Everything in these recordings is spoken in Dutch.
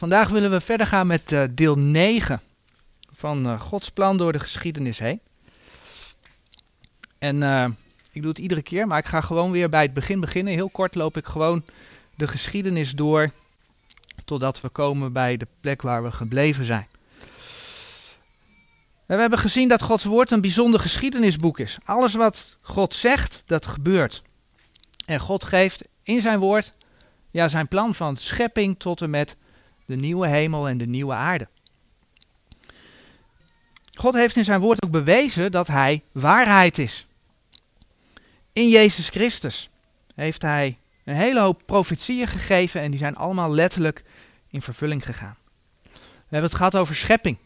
Vandaag willen we verder gaan met uh, deel 9 van uh, Gods plan door de geschiedenis heen. En uh, ik doe het iedere keer, maar ik ga gewoon weer bij het begin beginnen. Heel kort loop ik gewoon de geschiedenis door totdat we komen bij de plek waar we gebleven zijn. En we hebben gezien dat Gods woord een bijzonder geschiedenisboek is. Alles wat God zegt, dat gebeurt. En God geeft in zijn woord ja, zijn plan van schepping tot en met de nieuwe hemel en de nieuwe aarde. God heeft in zijn woord ook bewezen dat hij waarheid is. In Jezus Christus heeft hij een hele hoop profetieën gegeven en die zijn allemaal letterlijk in vervulling gegaan. We hebben het gehad over schepping.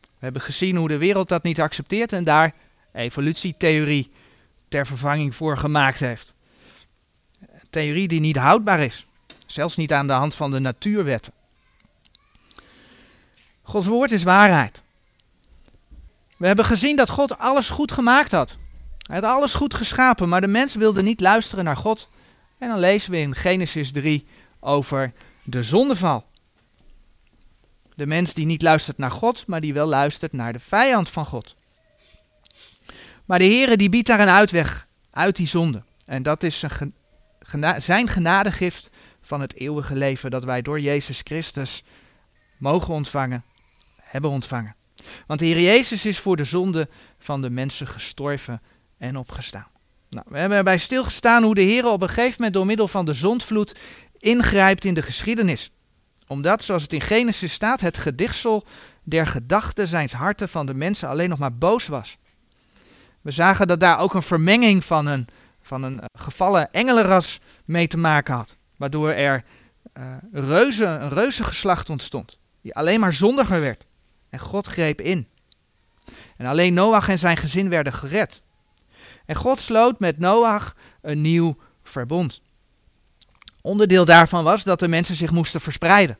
We hebben gezien hoe de wereld dat niet accepteert en daar evolutietheorie ter vervanging voor gemaakt heeft. Een theorie die niet houdbaar is, zelfs niet aan de hand van de natuurwetten. Gods woord is waarheid. We hebben gezien dat God alles goed gemaakt had. Hij had alles goed geschapen, maar de mens wilde niet luisteren naar God. En dan lezen we in Genesis 3 over de zondeval. De mens die niet luistert naar God, maar die wel luistert naar de vijand van God. Maar de Heere die biedt daar een uitweg uit die zonde. En dat is zijn, gena zijn genadegift van het eeuwige leven dat wij door Jezus Christus mogen ontvangen, hebben ontvangen. Want de Heer Jezus is voor de zonde van de mensen gestorven en opgestaan. Nou, we hebben erbij stilgestaan hoe de Heer op een gegeven moment door middel van de zondvloed ingrijpt in de geschiedenis. Omdat, zoals het in Genesis staat, het gedichtsel der gedachten zijns harten van de mensen alleen nog maar boos was. We zagen dat daar ook een vermenging van een, van een gevallen engelenras mee te maken had. Waardoor er uh, reuzen, een reuzengeslacht ontstond, die alleen maar zondiger werd. En God greep in. En alleen Noach en zijn gezin werden gered. En God sloot met Noach een nieuw verbond. Onderdeel daarvan was dat de mensen zich moesten verspreiden.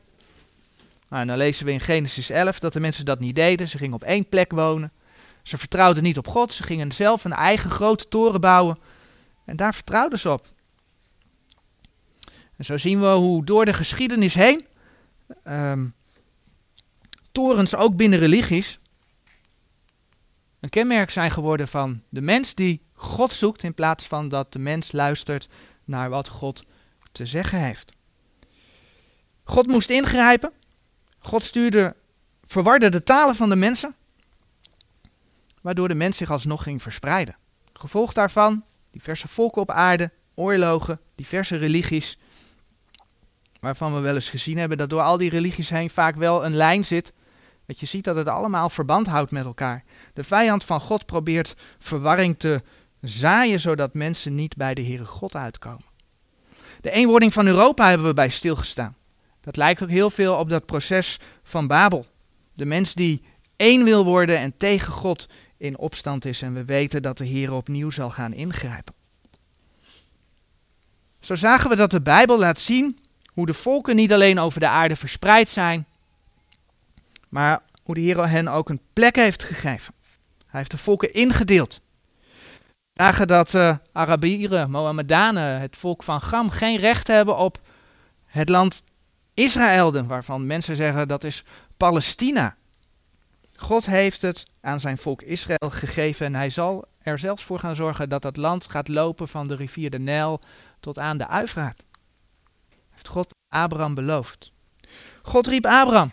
Nou, en dan lezen we in Genesis 11 dat de mensen dat niet deden. Ze gingen op één plek wonen. Ze vertrouwden niet op God. Ze gingen zelf een eigen grote toren bouwen. En daar vertrouwden ze op. En zo zien we hoe door de geschiedenis heen um, torens ook binnen religies een kenmerk zijn geworden van de mens die God zoekt in plaats van dat de mens luistert naar wat God te zeggen heeft. God moest ingrijpen. God stuurde, verwarde de talen van de mensen, waardoor de mens zich alsnog ging verspreiden. Gevolg daarvan, diverse volken op aarde, oorlogen, diverse religies, waarvan we wel eens gezien hebben dat door al die religies heen vaak wel een lijn zit je ziet dat het allemaal verband houdt met elkaar. De vijand van God probeert verwarring te zaaien, zodat mensen niet bij de Heere God uitkomen. De eenwording van Europa hebben we bij stilgestaan. Dat lijkt ook heel veel op dat proces van Babel. De mens die één wil worden en tegen God in opstand is. En we weten dat de Heer opnieuw zal gaan ingrijpen. Zo zagen we dat de Bijbel laat zien hoe de volken niet alleen over de aarde verspreid zijn, maar hoe de Heer hen ook een plek heeft gegeven. Hij heeft de volken ingedeeld. We zagen dat uh, Arabieren, Mohammedanen, het volk van Gam, geen recht hebben op het land Israël, waarvan mensen zeggen dat is Palestina. God heeft het aan zijn volk Israël gegeven en hij zal er zelfs voor gaan zorgen dat dat land gaat lopen van de rivier de Nijl tot aan de Uifraat. Heeft God Abraham beloofd. God riep Abraham.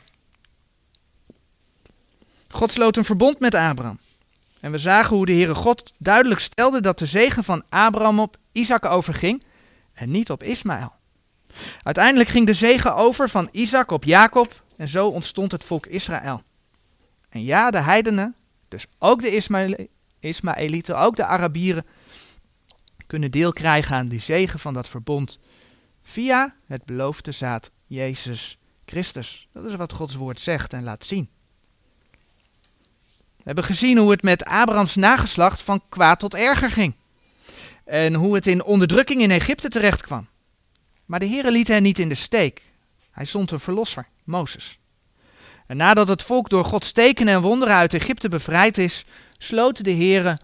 God sloot een verbond met Abraham. En we zagen hoe de Heere God duidelijk stelde dat de zegen van Abraham op Isaac overging en niet op Ismaël. Uiteindelijk ging de zegen over van Isaac op Jacob en zo ontstond het volk Israël. En ja, de heidenen, dus ook de Ismaëlieten, ook de Arabieren, kunnen deel krijgen aan die zegen van dat verbond via het beloofde zaad Jezus Christus. Dat is wat Gods woord zegt en laat zien. We hebben gezien hoe het met Abrahams nageslacht van kwaad tot erger ging. En hoe het in onderdrukking in Egypte terecht kwam. Maar de Heere liet hen niet in de steek. Hij zond een verlosser, Mozes. En nadat het volk door Gods tekenen en wonderen uit Egypte bevrijd is, sloot de Heere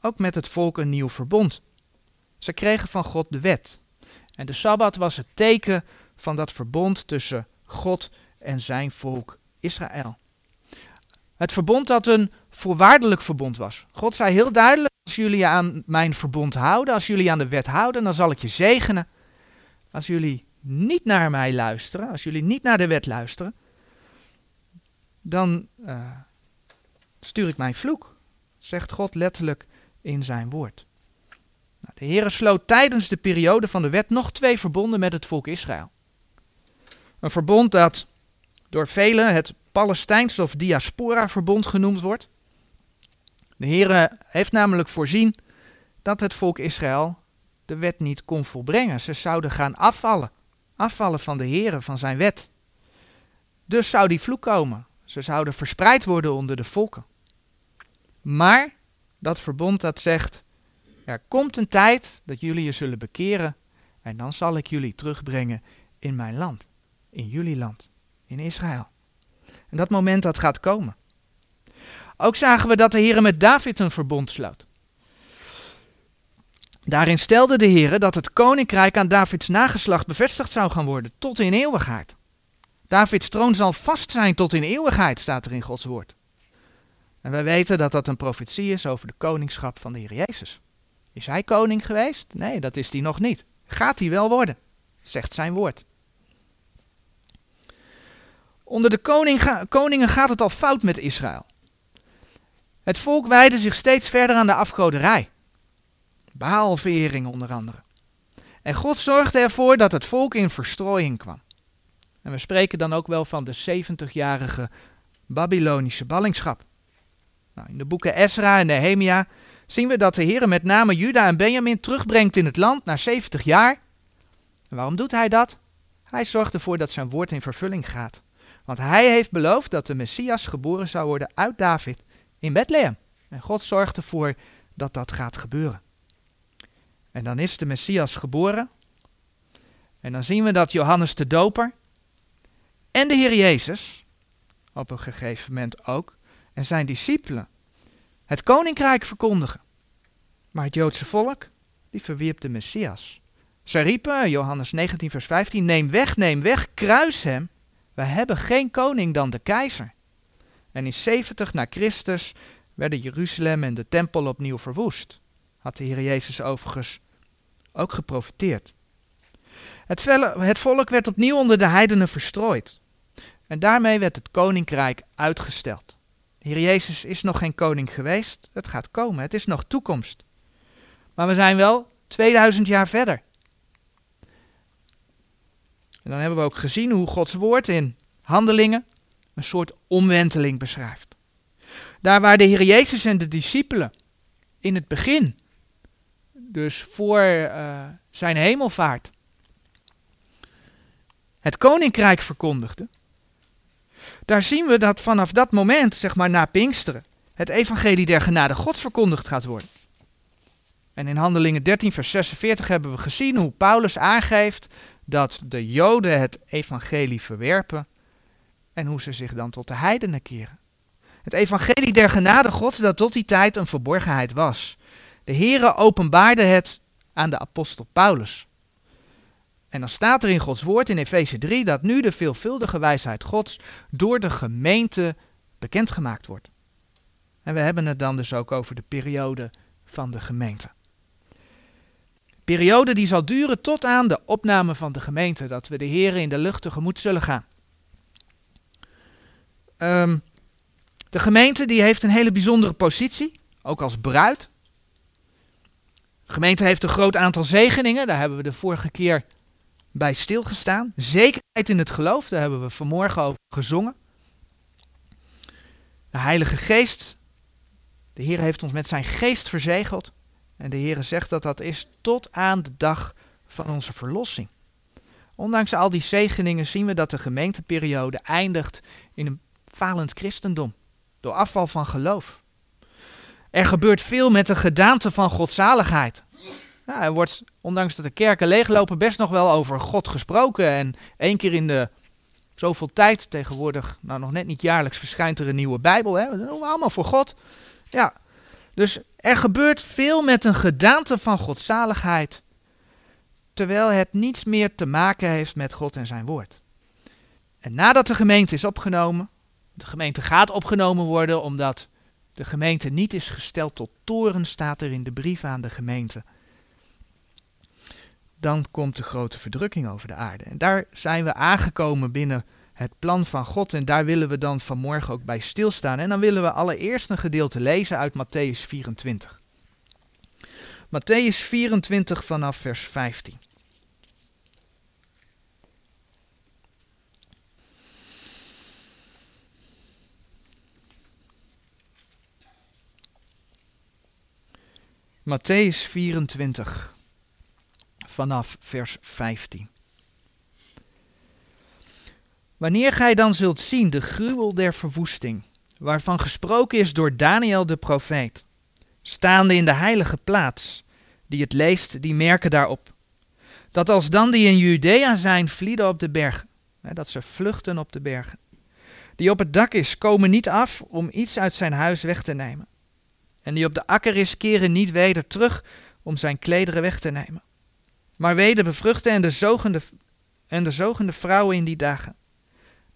ook met het volk een nieuw verbond. Ze kregen van God de wet. En de Sabbat was het teken van dat verbond tussen God en zijn volk Israël. Het verbond dat een voorwaardelijk verbond was. God zei heel duidelijk, als jullie aan mijn verbond houden, als jullie aan de wet houden, dan zal ik je zegenen. Als jullie niet naar mij luisteren, als jullie niet naar de wet luisteren, dan uh, stuur ik mijn vloek, zegt God letterlijk in zijn woord. Nou, de Heere sloot tijdens de periode van de wet nog twee verbonden met het volk Israël. Een verbond dat door velen het Palestijns of diaspora-verbond genoemd wordt. De Heere heeft namelijk voorzien dat het volk Israël de wet niet kon volbrengen. Ze zouden gaan afvallen, afvallen van de Heere, van zijn wet. Dus zou die vloek komen. Ze zouden verspreid worden onder de volken. Maar dat verbond dat zegt, er komt een tijd dat jullie je zullen bekeren en dan zal ik jullie terugbrengen in mijn land, in jullie land, in Israël. En dat moment dat gaat komen. Ook zagen we dat de Heer met David een verbond sloot. Daarin stelde de Heer dat het koninkrijk aan Davids nageslacht bevestigd zou gaan worden tot in eeuwigheid. Davids troon zal vast zijn tot in eeuwigheid, staat er in Gods woord. En wij weten dat dat een profetie is over de koningschap van de Heer Jezus. Is hij koning geweest? Nee, dat is hij nog niet. Gaat hij wel worden, zegt zijn woord. Onder de koning, koningen gaat het al fout met Israël. Het volk wijde zich steeds verder aan de afgoderij. Baalverering onder andere. En God zorgde ervoor dat het volk in verstrooiing kwam. En we spreken dan ook wel van de 70-jarige Babylonische ballingschap. Nou, in de boeken Ezra en Nehemia zien we dat de Heer met name Juda en Benjamin terugbrengt in het land na 70 jaar. En waarom doet hij dat? Hij zorgt ervoor dat zijn woord in vervulling gaat. Want hij heeft beloofd dat de Messias geboren zou worden uit David in Bethlehem. En God zorgt ervoor dat dat gaat gebeuren. En dan is de Messias geboren. En dan zien we dat Johannes de Doper en de Heer Jezus, op een gegeven moment ook, en zijn discipelen het koninkrijk verkondigen. Maar het Joodse volk, die verwierp de Messias. Zij riepen, Johannes 19, vers 15, neem weg, neem weg, kruis hem. Wij hebben geen koning dan de keizer. En in 70 na Christus werden Jeruzalem en de tempel opnieuw verwoest. Had de Heer Jezus overigens ook geprofiteerd. Het, het volk werd opnieuw onder de heidenen verstrooid. En daarmee werd het koninkrijk uitgesteld. Heer Jezus is nog geen koning geweest. Het gaat komen. Het is nog toekomst. Maar we zijn wel 2000 jaar verder. En dan hebben we ook gezien hoe Gods woord in handelingen een soort omwenteling beschrijft. Daar waar de Heer Jezus en de discipelen in het begin, dus voor uh, zijn hemelvaart, het koninkrijk verkondigden, daar zien we dat vanaf dat moment, zeg maar na Pinksteren, het evangelie der genade Gods verkondigd gaat worden. En in Handelingen 13, vers 46 hebben we gezien hoe Paulus aangeeft dat de Joden het evangelie verwerpen en hoe ze zich dan tot de heidenen keren. Het evangelie der genade Gods dat tot die tijd een verborgenheid was. De Heere openbaarde het aan de apostel Paulus. En dan staat er in Gods woord in Efeze 3 dat nu de veelvuldige wijsheid Gods door de gemeente bekendgemaakt wordt. En we hebben het dan dus ook over de periode van de gemeente. Periode die zal duren tot aan de opname van de gemeente, dat we de Heer in de lucht tegemoet zullen gaan. Um, de gemeente die heeft een hele bijzondere positie, ook als bruid. De gemeente heeft een groot aantal zegeningen, daar hebben we de vorige keer bij stilgestaan. Zekerheid in het geloof, daar hebben we vanmorgen over gezongen. De Heilige Geest, de Heer heeft ons met zijn geest verzegeld. En de Heer zegt dat dat is tot aan de dag van onze verlossing. Ondanks al die zegeningen zien we dat de gemeenteperiode eindigt in een falend christendom. Door afval van geloof. Er gebeurt veel met de gedaante van godzaligheid. Er wordt, ondanks dat de kerken leeglopen, best nog wel over God gesproken. En één keer in de zoveel tijd tegenwoordig, nou nog net niet jaarlijks, verschijnt er een nieuwe Bijbel. Hè? Dat doen we allemaal voor God. Ja, dus er gebeurt veel met een gedaante van godzaligheid, terwijl het niets meer te maken heeft met God en zijn woord. En nadat de gemeente is opgenomen, de gemeente gaat opgenomen worden omdat de gemeente niet is gesteld tot toren, staat er in de brief aan de gemeente. Dan komt de grote verdrukking over de aarde. En daar zijn we aangekomen binnen het plan van God. En daar willen we dan vanmorgen ook bij stilstaan. En dan willen we allereerst een gedeelte lezen uit Matthäus 24. Matthäus 24 vanaf vers 15. Matthäus 24 vanaf vers 15. Wanneer gij dan zult zien de gruwel der verwoesting, waarvan gesproken is door Daniel de profeet, staande in de heilige plaats, die het leest, die merken daarop. Dat als dan die in Judea zijn, vlieden op de bergen, dat ze vluchten op de bergen. Die op het dak is, komen niet af om iets uit zijn huis weg te nemen. En die op de akker is, keren niet weder terug om zijn klederen weg te nemen. Maar weder bevruchten en de zogende, en de zogende vrouwen in die dagen.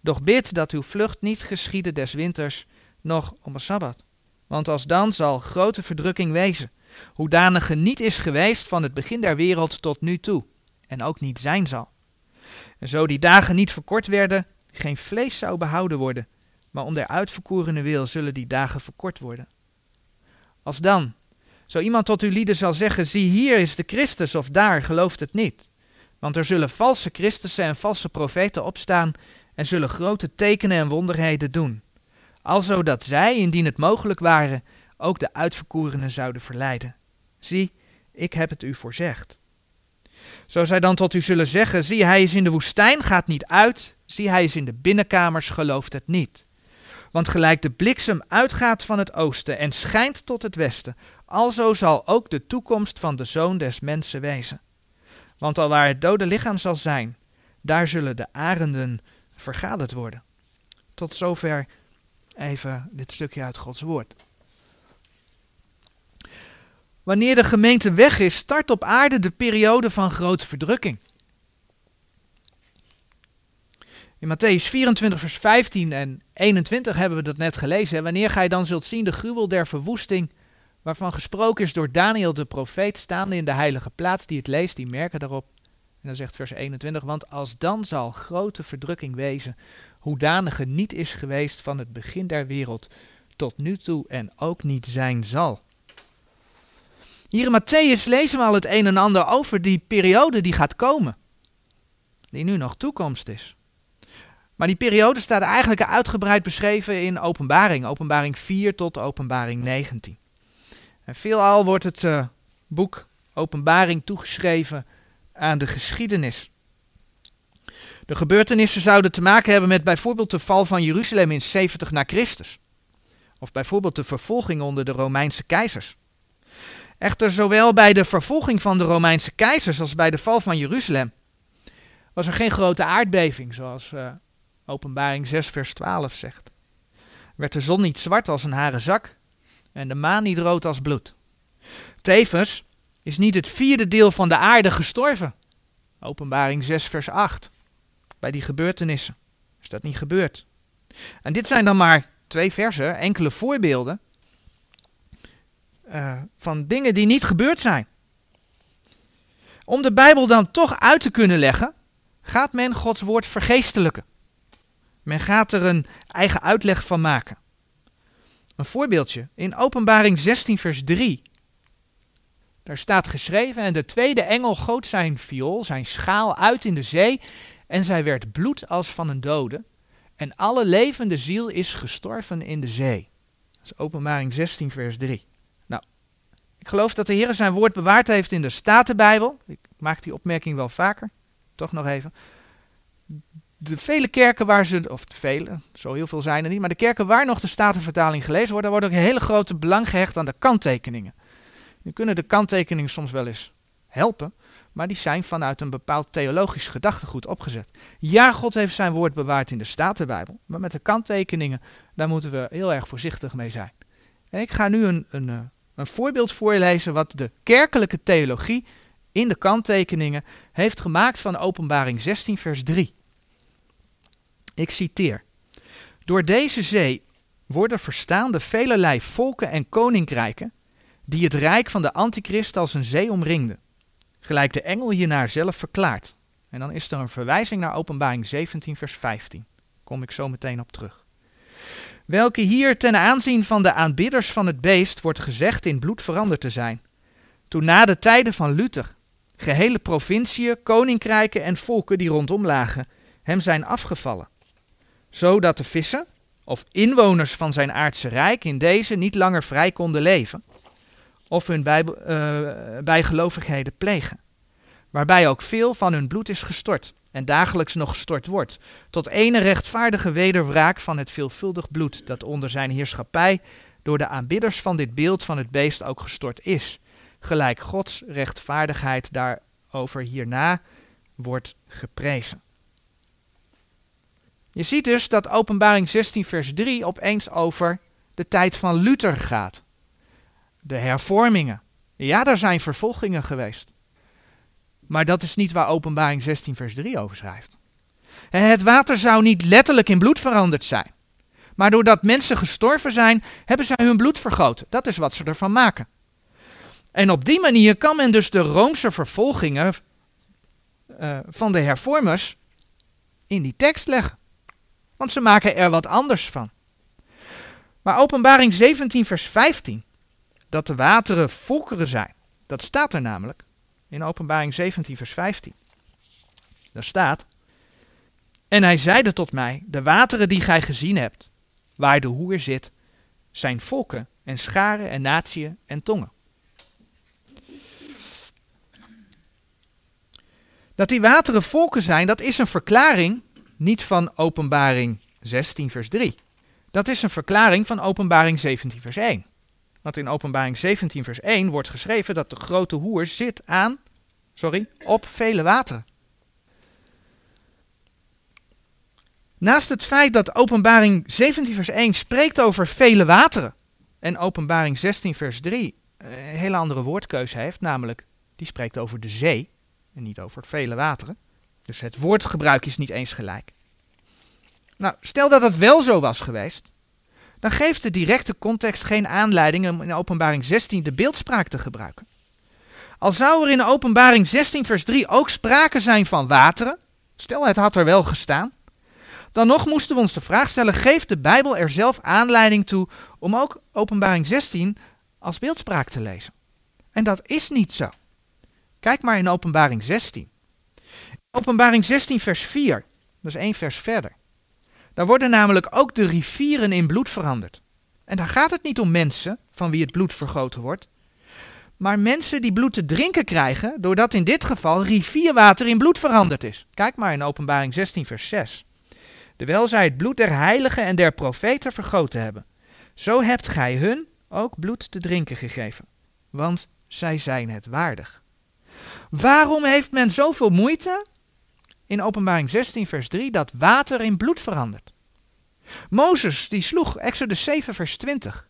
Doch bid dat uw vlucht niet geschiede des winters, nog om een sabbat. Want als dan zal grote verdrukking wezen, hoedanige niet is geweest van het begin der wereld tot nu toe, en ook niet zijn zal. En zo die dagen niet verkort werden, geen vlees zou behouden worden, maar om der uitverkorene wil zullen die dagen verkort worden. Als dan, zo iemand tot uw lieden zal zeggen, zie hier is de Christus of daar, gelooft het niet. Want er zullen valse Christussen en valse profeten opstaan en zullen grote tekenen en wonderheden doen. Alzo dat zij, indien het mogelijk waren, ook de uitverkorenen zouden verleiden. Zie, ik heb het u voorzegd. Zo zij dan tot u zullen zeggen, zie hij is in de woestijn, gaat niet uit, zie hij is in de binnenkamers, gelooft het niet. Want gelijk de bliksem uitgaat van het oosten en schijnt tot het westen, alzo zal ook de toekomst van de zoon des mensen wezen. Want al waar het dode lichaam zal zijn, daar zullen de arenden vergaderd worden. Tot zover even dit stukje uit Gods woord. Wanneer de gemeente weg is, start op aarde de periode van grote verdrukking. In Matthäus 24, vers 15 en 21 hebben we dat net gelezen. Wanneer gij dan zult zien de gruwel der verwoesting, waarvan gesproken is door Daniel de profeet, staande in de heilige plaats, die het leest, die merken daarop. Dan zegt vers 21, want als dan zal grote verdrukking wezen, hoedanige niet is geweest van het begin der wereld tot nu toe en ook niet zijn zal. Hier in Matthäus lezen we al het een en ander over die periode die gaat komen, die nu nog toekomst is. Maar die periode staat eigenlijk uitgebreid beschreven in Openbaring, Openbaring 4 tot Openbaring 19. En veelal wordt het uh, boek Openbaring toegeschreven aan de geschiedenis. De gebeurtenissen zouden te maken hebben met bijvoorbeeld de val van Jeruzalem in 70 na Christus. Of bijvoorbeeld de vervolging onder de Romeinse keizers. Echter, zowel bij de vervolging van de Romeinse keizers als bij de val van Jeruzalem was er geen grote aardbeving, zoals uh, Openbaring 6, vers 12 zegt. Werd de zon niet zwart als een haren zak en de maan niet rood als bloed. Tevens is niet het vierde deel van de aarde gestorven. Openbaring 6, vers 8. Bij die gebeurtenissen is dat niet gebeurd. En dit zijn dan maar twee versen, enkele voorbeelden uh, van dingen die niet gebeurd zijn. Om de Bijbel dan toch uit te kunnen leggen, gaat men Gods woord vergeestelijken. Men gaat er een eigen uitleg van maken. Een voorbeeldje. In Openbaring 16, vers 3 daar staat geschreven: En de tweede engel goot zijn viool, zijn schaal, uit in de zee. En zij werd bloed als van een dode. En alle levende ziel is gestorven in de zee. Dat is openbaring 16, vers 3. Nou, ik geloof dat de Heer zijn woord bewaard heeft in de Statenbijbel. Ik maak die opmerking wel vaker. Toch nog even. De vele kerken waar ze, of de vele, zo heel veel zijn er niet, maar de kerken waar nog de Statenvertaling gelezen wordt, daar wordt ook een hele grote belang gehecht aan de kanttekeningen. Nu kunnen de kanttekeningen soms wel eens helpen, maar die zijn vanuit een bepaald theologisch gedachtegoed opgezet. Ja, God heeft zijn woord bewaard in de Statenbijbel, maar met de kanttekeningen, daar moeten we heel erg voorzichtig mee zijn. En ik ga nu een, een, eh, een voorbeeld voorlezen wat de kerkelijke theologie in de kanttekeningen heeft gemaakt van Openbaring 16, vers 3. Ik citeer. Door deze zee worden verstaan de velelei volken en koninkrijken die het rijk van de antichrist als een zee omringden. Gelijk de engel hiernaar zelf verklaart. En dan is er een verwijzing naar openbaring 17 vers 15. Kom ik zo meteen op terug. Welke hier ten aanzien van de aanbidders van het beest wordt gezegd in bloed veranderd te zijn. Toen na de tijden van Luther gehele provinciën, koninkrijken en volken die rondom lagen hem zijn afgevallen. Zodat de vissen, of inwoners van zijn aardse rijk, in deze niet langer vrij konden leven, of hun uh, bijgelovigheden plegen. Waarbij ook veel van hun bloed is gestort, en dagelijks nog gestort wordt, tot ene rechtvaardige wederwraak van het veelvuldig bloed dat onder zijn heerschappij door de aanbidders van dit beeld van het beest ook gestort is, gelijk Gods rechtvaardigheid daarover hierna wordt geprezen. Je ziet dus dat Openbaring 16, vers 3 opeens over de tijd van Luther gaat. De hervormingen. Ja, er zijn vervolgingen geweest. Maar dat is niet waar Openbaring 16, vers 3 over schrijft. Het water zou niet letterlijk in bloed veranderd zijn. Maar doordat mensen gestorven zijn, hebben zij hun bloed vergoten. Dat is wat ze ervan maken. En op die manier kan men dus de Roomse vervolgingen uh, van de hervormers in die tekst leggen. Want ze maken er wat anders van. Maar Openbaring 17, vers 15, dat de wateren volkeren zijn, dat staat er namelijk in Openbaring 17, vers 15. Daar staat: En hij zeide tot mij: De wateren die gij gezien hebt, waar de hoer zit, zijn volken en scharen en natieën en tongen. Dat die wateren volken zijn, dat is een verklaring niet van Openbaring 16, vers 3. Dat is een verklaring van Openbaring 17, vers 1. Want in Openbaring 17, vers 1 wordt geschreven dat de grote hoer zit aan, sorry, op vele wateren. Naast het feit dat Openbaring 17, vers 1 spreekt over vele wateren en Openbaring 16, vers 3 een hele andere woordkeuze heeft, namelijk die spreekt over de zee en niet over het vele wateren. Dus het woordgebruik is niet eens gelijk. Nou, stel dat dat wel zo was geweest, dan geeft de directe context geen aanleiding om in openbaring 16 de beeldspraak te gebruiken. Al zou er in openbaring 16 vers 3 ook sprake zijn van wateren, stel het had er wel gestaan, dan nog moesten we ons de vraag stellen, geeft de Bijbel er zelf aanleiding toe om ook openbaring 16 als beeldspraak te lezen? En dat is niet zo. Kijk maar in openbaring 16. Openbaring 16 vers 4, dat is één vers verder. Daar worden namelijk ook de rivieren in bloed veranderd. En daar gaat het niet om mensen van wie het bloed vergoten wordt, maar mensen die bloed te drinken krijgen, doordat in dit geval rivierwater in bloed veranderd is. Kijk maar in Openbaring 16, vers 6. Terwijl zij het bloed der heiligen en der profeten vergoten hebben. Zo hebt gij hun ook bloed te drinken gegeven, want zij zijn het waardig. Waarom heeft men zoveel moeite in Openbaring 16, vers 3 dat water in bloed verandert. Mozes die sloeg, Exodus 7, vers 20,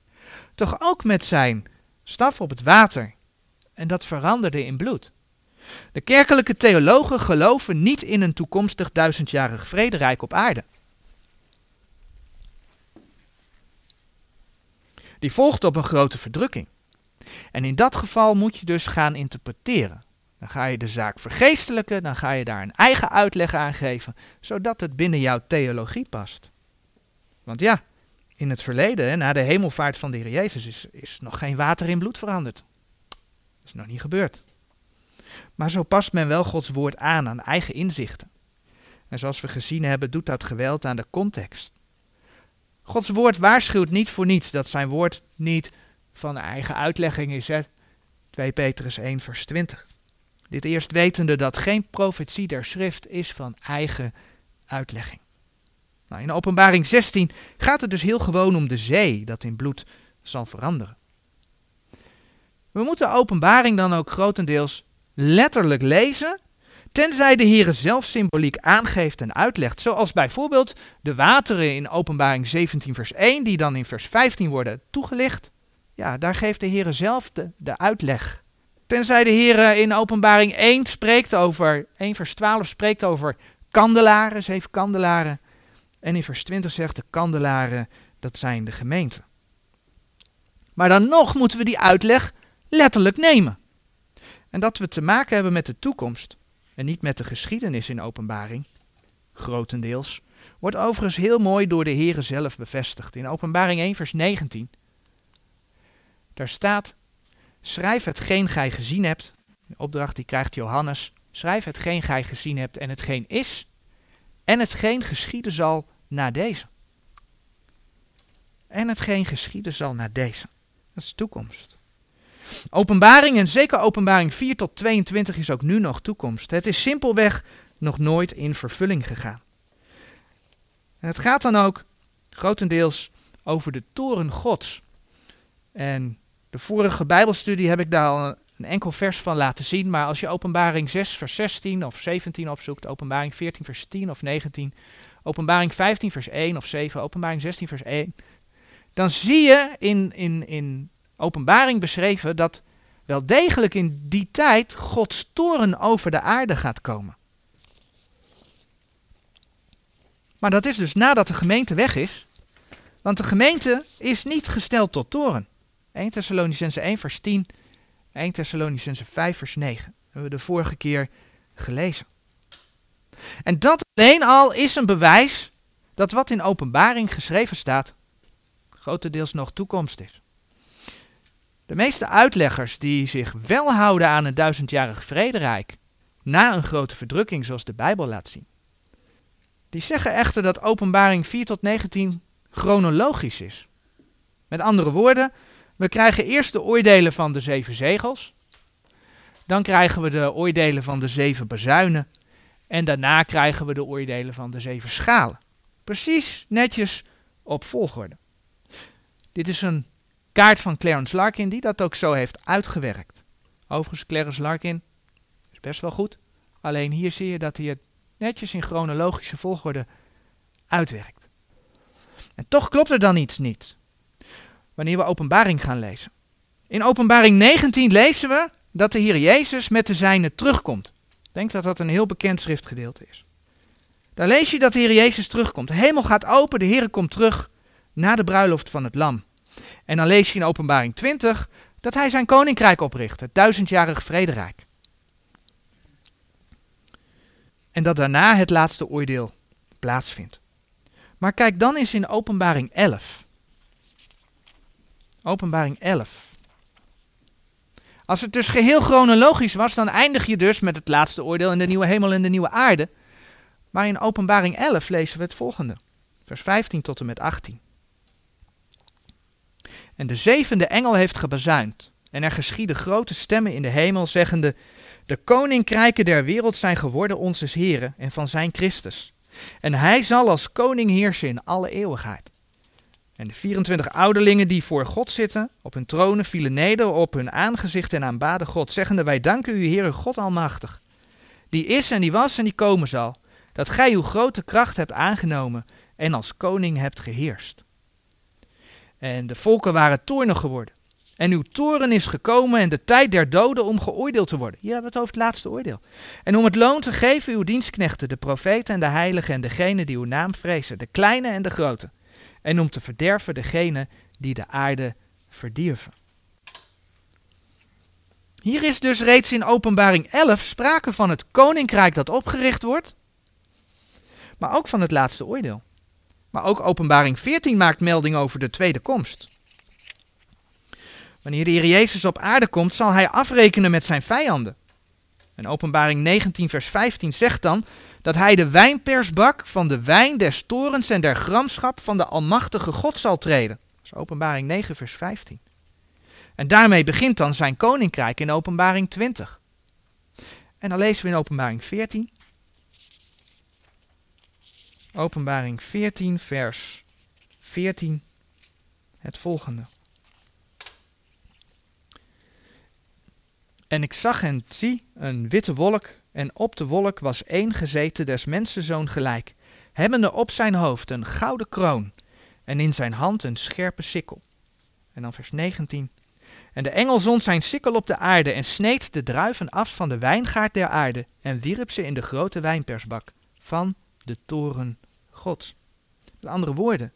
toch ook met zijn staf op het water en dat veranderde in bloed. De kerkelijke theologen geloven niet in een toekomstig duizendjarig vrederijk op aarde. Die volgt op een grote verdrukking. En in dat geval moet je dus gaan interpreteren. Dan ga je de zaak vergeestelijken, dan ga je daar een eigen uitleg aan geven, zodat het binnen jouw theologie past. Want ja, in het verleden, na de hemelvaart van de Heer Jezus, is, is nog geen water in bloed veranderd. Dat is nog niet gebeurd. Maar zo past men wel Gods woord aan, aan eigen inzichten. En zoals we gezien hebben, doet dat geweld aan de context. Gods woord waarschuwt niet voor niets dat zijn woord niet van eigen uitlegging is. Hè? 2 Petrus 1, vers 20. Dit eerst wetende dat geen profetie der schrift is van eigen uitlegging. Nou, in openbaring 16 gaat het dus heel gewoon om de zee dat in bloed zal veranderen. We moeten openbaring dan ook grotendeels letterlijk lezen, tenzij de Heer zelf symboliek aangeeft en uitlegt, zoals bijvoorbeeld de wateren in openbaring 17 vers 1, die dan in vers 15 worden toegelicht. Ja, daar geeft de Heer zelf de, de uitleg Tenzij de Heer in openbaring 1 spreekt over, 1 vers 12 spreekt over kandelaren, zeven kandelaren. En in vers 20 zegt de kandelaren, dat zijn de gemeenten. Maar dan nog moeten we die uitleg letterlijk nemen. En dat we te maken hebben met de toekomst en niet met de geschiedenis in openbaring, grotendeels, wordt overigens heel mooi door de Heeren zelf bevestigd. In openbaring 1 vers 19. Daar staat, schrijf hetgeen gij gezien hebt, de opdracht die krijgt Johannes, schrijf hetgeen gij gezien hebt en hetgeen is, en hetgeen geschieden zal na deze. En hetgeen geschieden zal na deze. Dat is toekomst. Openbaring en zeker openbaring 4 tot 22 is ook nu nog toekomst. Het is simpelweg nog nooit in vervulling gegaan. En het gaat dan ook grotendeels over de toren Gods. En de vorige Bijbelstudie heb ik daar al een enkel vers van laten zien. Maar als je openbaring 6 vers 16 of 17 opzoekt, openbaring 14 vers 10 of 19, openbaring 15 vers 1 of 7, openbaring 16 vers 1, dan zie je in, in, in openbaring beschreven dat wel degelijk in die tijd Gods toren over de aarde gaat komen. Maar dat is dus nadat de gemeente weg is. Want de gemeente is niet gesteld tot toren. 1 Thessalonicense 1 vers 10, 1 Thessalonicense 5 vers 9. Dat hebben we de vorige keer gelezen. En dat alleen al is een bewijs dat wat in openbaring geschreven staat, grotendeels nog toekomst is. De meeste uitleggers die zich wel houden aan een duizendjarig vrederijk, na een grote verdrukking zoals de Bijbel laat zien, die zeggen echter dat openbaring 4 tot 19 chronologisch is. Met andere woorden, we krijgen eerst de oordelen van de zeven zegels, dan krijgen we de oordelen van de zeven bazuinen en daarna krijgen we de oordelen van de zeven schalen. Precies netjes op volgorde. Dit is een kaart van Clarence Larkin die dat ook zo heeft uitgewerkt. Overigens, Clarence Larkin is best wel goed. Alleen hier zie je dat hij het netjes in chronologische volgorde uitwerkt. En toch klopt er dan iets niet. Wanneer we openbaring gaan lezen. In openbaring 19 lezen we dat de Heer Jezus met de zijnen terugkomt. Ik denk dat dat een heel bekend schriftgedeelte is. Daar lees je dat de Heer Jezus terugkomt. De hemel gaat open, de Heer komt terug na de bruiloft van het lam. En dan lees je in openbaring 20 dat hij zijn koninkrijk opricht, het duizendjarige vrederijk. En dat daarna het laatste oordeel plaatsvindt. Maar kijk dan eens in openbaring 11. Openbaring 11. Als het dus geheel chronologisch was, dan eindig je dus met het laatste oordeel in de nieuwe hemel en de nieuwe aarde. Maar in openbaring 11 lezen we het volgende. Vers 15 tot en met 18. En de zevende engel heeft gebazuind. En er geschieden grote stemmen in de hemel, zeggende: De koninkrijken der wereld zijn geworden onze Heren en van zijn Christus. En hij zal als koning heersen in alle eeuwigheid. En de 24 ouderlingen die voor God zitten, op hun tronen, vielen neder op hun aangezicht en aanbaden God, zeggende: Wij danken u, Heere God Almachtig, die is en die was en die komen zal, dat gij uw grote kracht hebt aangenomen en als koning hebt geheerst. En de volken waren toornig geworden. En uw toren is gekomen en de tijd der doden om geoordeeld te worden. Hier hebben we het over het laatste oordeel. En om het loon te geven uw dienstknechten, de profeten en de heiligen en degenen die uw naam vrezen, de kleine en de grote. En om te verderven degenen die de aarde verdierven. Hier is dus reeds in openbaring 11 sprake van het koninkrijk dat opgericht wordt, maar ook van het laatste oordeel. Maar ook Openbaring 14 maakt melding over de tweede komst. Wanneer de Heer Jezus op aarde komt, zal hij afrekenen met zijn vijanden. En Openbaring 19, vers 15 zegt dan dat hij de wijnpersbak van de wijn des torens en der gramschap van de Almachtige God zal treden. Dat is Openbaring 9, vers 15. En daarmee begint dan zijn koninkrijk in Openbaring 20. En dan lezen we in Openbaring 14 Openbaring 14, vers 14, het volgende. En ik zag en zie een witte wolk, en op de wolk was één gezeten des mensenzoon gelijk, hebbende op zijn hoofd een gouden kroon, en in zijn hand een scherpe sikkel. En dan vers 19. En de engel zond zijn sikkel op de aarde en sneed de druiven af van de wijngaard der aarde en wierp ze in de grote wijnpersbak van de toren Gods. Met andere woorden,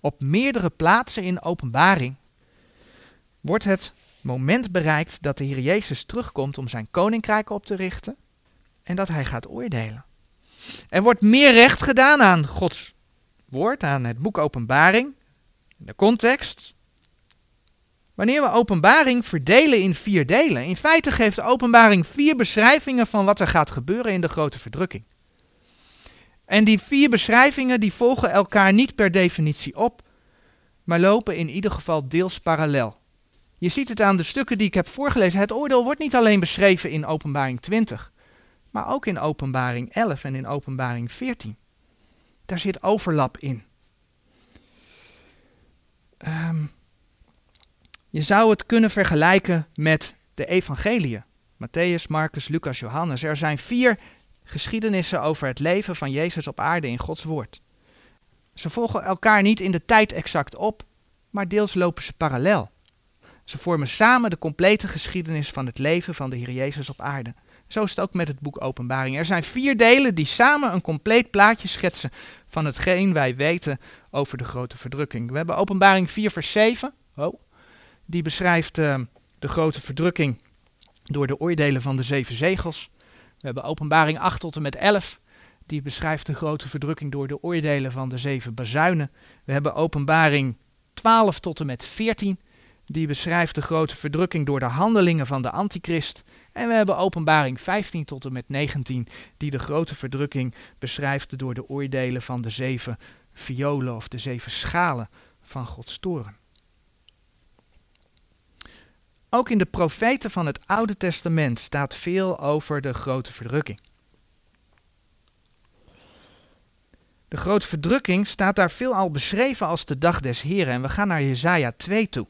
op meerdere plaatsen in openbaring wordt het moment bereikt dat de Heer Jezus terugkomt om zijn koninkrijk op te richten en dat hij gaat oordelen. Er wordt meer recht gedaan aan Gods woord, aan het boek Openbaring, de context. Wanneer we Openbaring verdelen in vier delen, in feite geeft Openbaring vier beschrijvingen van wat er gaat gebeuren in de grote verdrukking. En die vier beschrijvingen die volgen elkaar niet per definitie op, maar lopen in ieder geval deels parallel. Je ziet het aan de stukken die ik heb voorgelezen. Het oordeel wordt niet alleen beschreven in Openbaring 20, maar ook in Openbaring 11 en in Openbaring 14. Daar zit overlap in. Um, je zou het kunnen vergelijken met de evangeliën. Matthäus, Marcus, Lucas, Johannes. Er zijn vier geschiedenissen over het leven van Jezus op aarde in Gods woord. Ze volgen elkaar niet in de tijd exact op, maar deels lopen ze parallel. Ze vormen samen de complete geschiedenis van het leven van de Heer Jezus op aarde. Zo is het ook met het boek Openbaring. Er zijn vier delen die samen een compleet plaatje schetsen van hetgeen wij weten over de grote verdrukking. We hebben Openbaring 4, vers 7. Oh, die beschrijft uh, de grote verdrukking door de oordelen van de zeven zegels. We hebben Openbaring 8 tot en met 11. Die beschrijft de grote verdrukking door de oordelen van de zeven bazuinen. We hebben Openbaring 12 tot en met 14 die beschrijft de grote verdrukking door de handelingen van de antichrist. En we hebben openbaring 15 tot en met 19, die de grote verdrukking beschrijft door de oordelen van de zeven violen of de zeven schalen van Gods toren. Ook in de profeten van het Oude Testament staat veel over de grote verdrukking. De grote verdrukking staat daar veelal beschreven als de dag des Heren. En we gaan naar Jesaja 2 toe.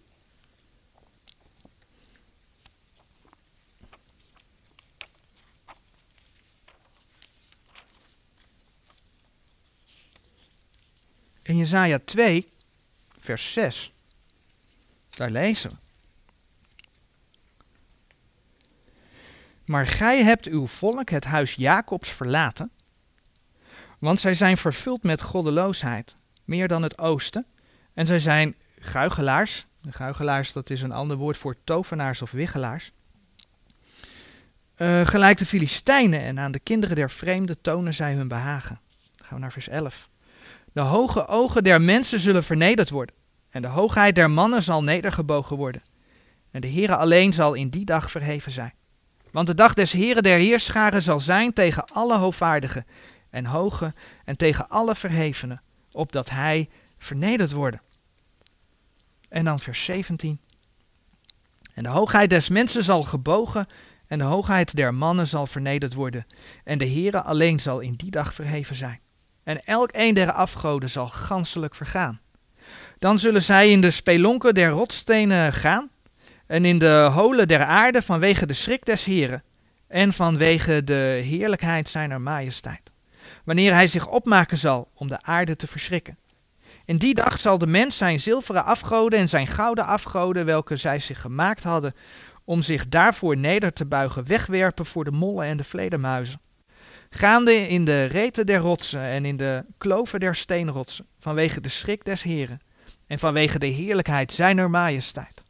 In Jesaja 2, vers 6, daar lezen we. Maar gij hebt uw volk, het huis Jacobs, verlaten, want zij zijn vervuld met goddeloosheid, meer dan het oosten, en zij zijn guigelaars. Guigelaars, dat is een ander woord voor tovenaars of wiggelaars. Uh, gelijk de Filistijnen en aan de kinderen der vreemden tonen zij hun behagen. Dan gaan we naar vers 11. De hoge ogen der mensen zullen vernederd worden, en de hoogheid der mannen zal nedergebogen worden. En de Heere alleen zal in die dag verheven zijn. Want de dag des Heren der Heerscharen zal zijn tegen alle hoogvaardigen en hoge en tegen alle verhevenen, opdat hij vernederd worden. En dan vers 17. En de hoogheid des mensen zal gebogen en de hoogheid der mannen zal vernederd worden. En de Heere alleen zal in die dag verheven zijn en elk een der afgoden zal ganselijk vergaan. Dan zullen zij in de spelonken der rotstenen gaan en in de holen der aarde vanwege de schrik des Heren en vanwege de heerlijkheid zijner majesteit, wanneer hij zich opmaken zal om de aarde te verschrikken. In die dag zal de mens zijn zilveren afgoden en zijn gouden afgoden, welke zij zich gemaakt hadden, om zich daarvoor neder te buigen, wegwerpen voor de mollen en de vledermuizen gaande in de reten der rotsen en in de kloven der steenrotsen, vanwege de schrik des Heren en vanwege de heerlijkheid zijner majesteit,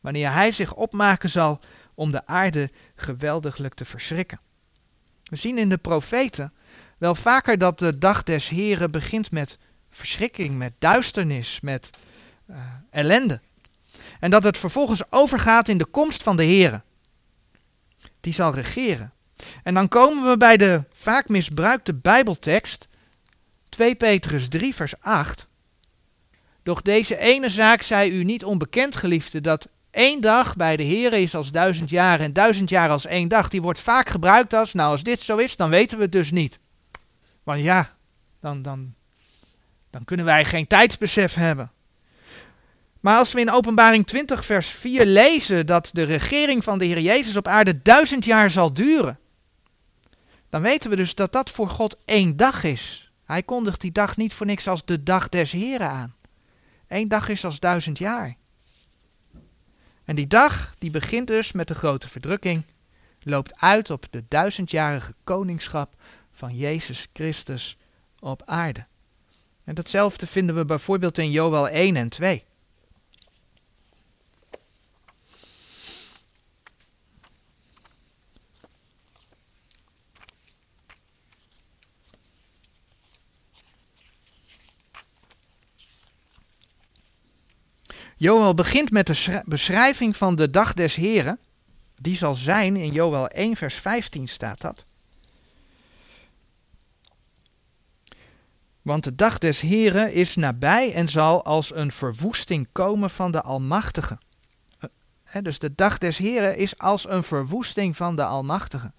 wanneer hij zich opmaken zal om de aarde geweldiglijk te verschrikken. We zien in de profeten wel vaker dat de dag des Heren begint met verschrikking, met duisternis, met uh, ellende. En dat het vervolgens overgaat in de komst van de Heren. Die zal regeren. En dan komen we bij de vaak misbruikte Bijbeltekst, 2 Petrus 3, vers 8. Doch deze ene zaak zij u niet onbekend, geliefde, dat één dag bij de Heer is als duizend jaar en duizend jaar als één dag. Die wordt vaak gebruikt als, nou als dit zo is, dan weten we het dus niet. Want ja, dan, dan, dan kunnen wij geen tijdsbesef hebben. Maar als we in Openbaring 20, vers 4 lezen dat de regering van de Heer Jezus op aarde duizend jaar zal duren, dan weten we dus dat dat voor God één dag is. Hij kondigt die dag niet voor niks als de dag des Heren aan. Eén dag is als duizend jaar. En die dag, die begint dus met de grote verdrukking, loopt uit op de duizendjarige koningschap van Jezus Christus op aarde. En datzelfde vinden we bijvoorbeeld in Joel 1 en 2. Joel begint met de beschrijving van de dag des Heren. Die zal zijn, in Joel 1 vers 15 staat dat. Want de dag des Heren is nabij en zal als een verwoesting komen van de Almachtige. dus de dag des Heren is als een verwoesting van de Almachtige.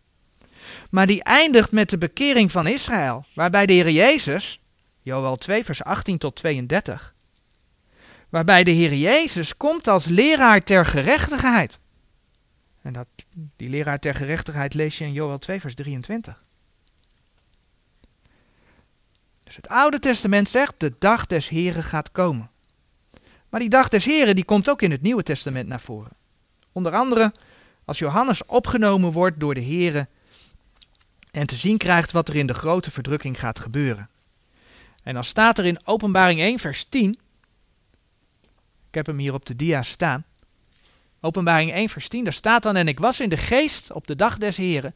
Maar die eindigt met de bekering van Israël, waarbij de Heer Jezus, Joel 2 vers 18 tot 32, waarbij de Heer Jezus komt als leraar ter gerechtigheid. En dat, die leraar ter gerechtigheid lees je in Joel 2 vers 23. Dus het Oude Testament zegt, de dag des Heren gaat komen. Maar die dag des Heren die komt ook in het Nieuwe Testament naar voren. Onder andere als Johannes opgenomen wordt door de Heren en te zien krijgt wat er in de grote verdrukking gaat gebeuren. En dan staat er in Openbaring 1 vers 10, ik heb hem hier op de dia staan, Openbaring 1 vers 10, daar staat dan, en ik was in de geest op de dag des Heren,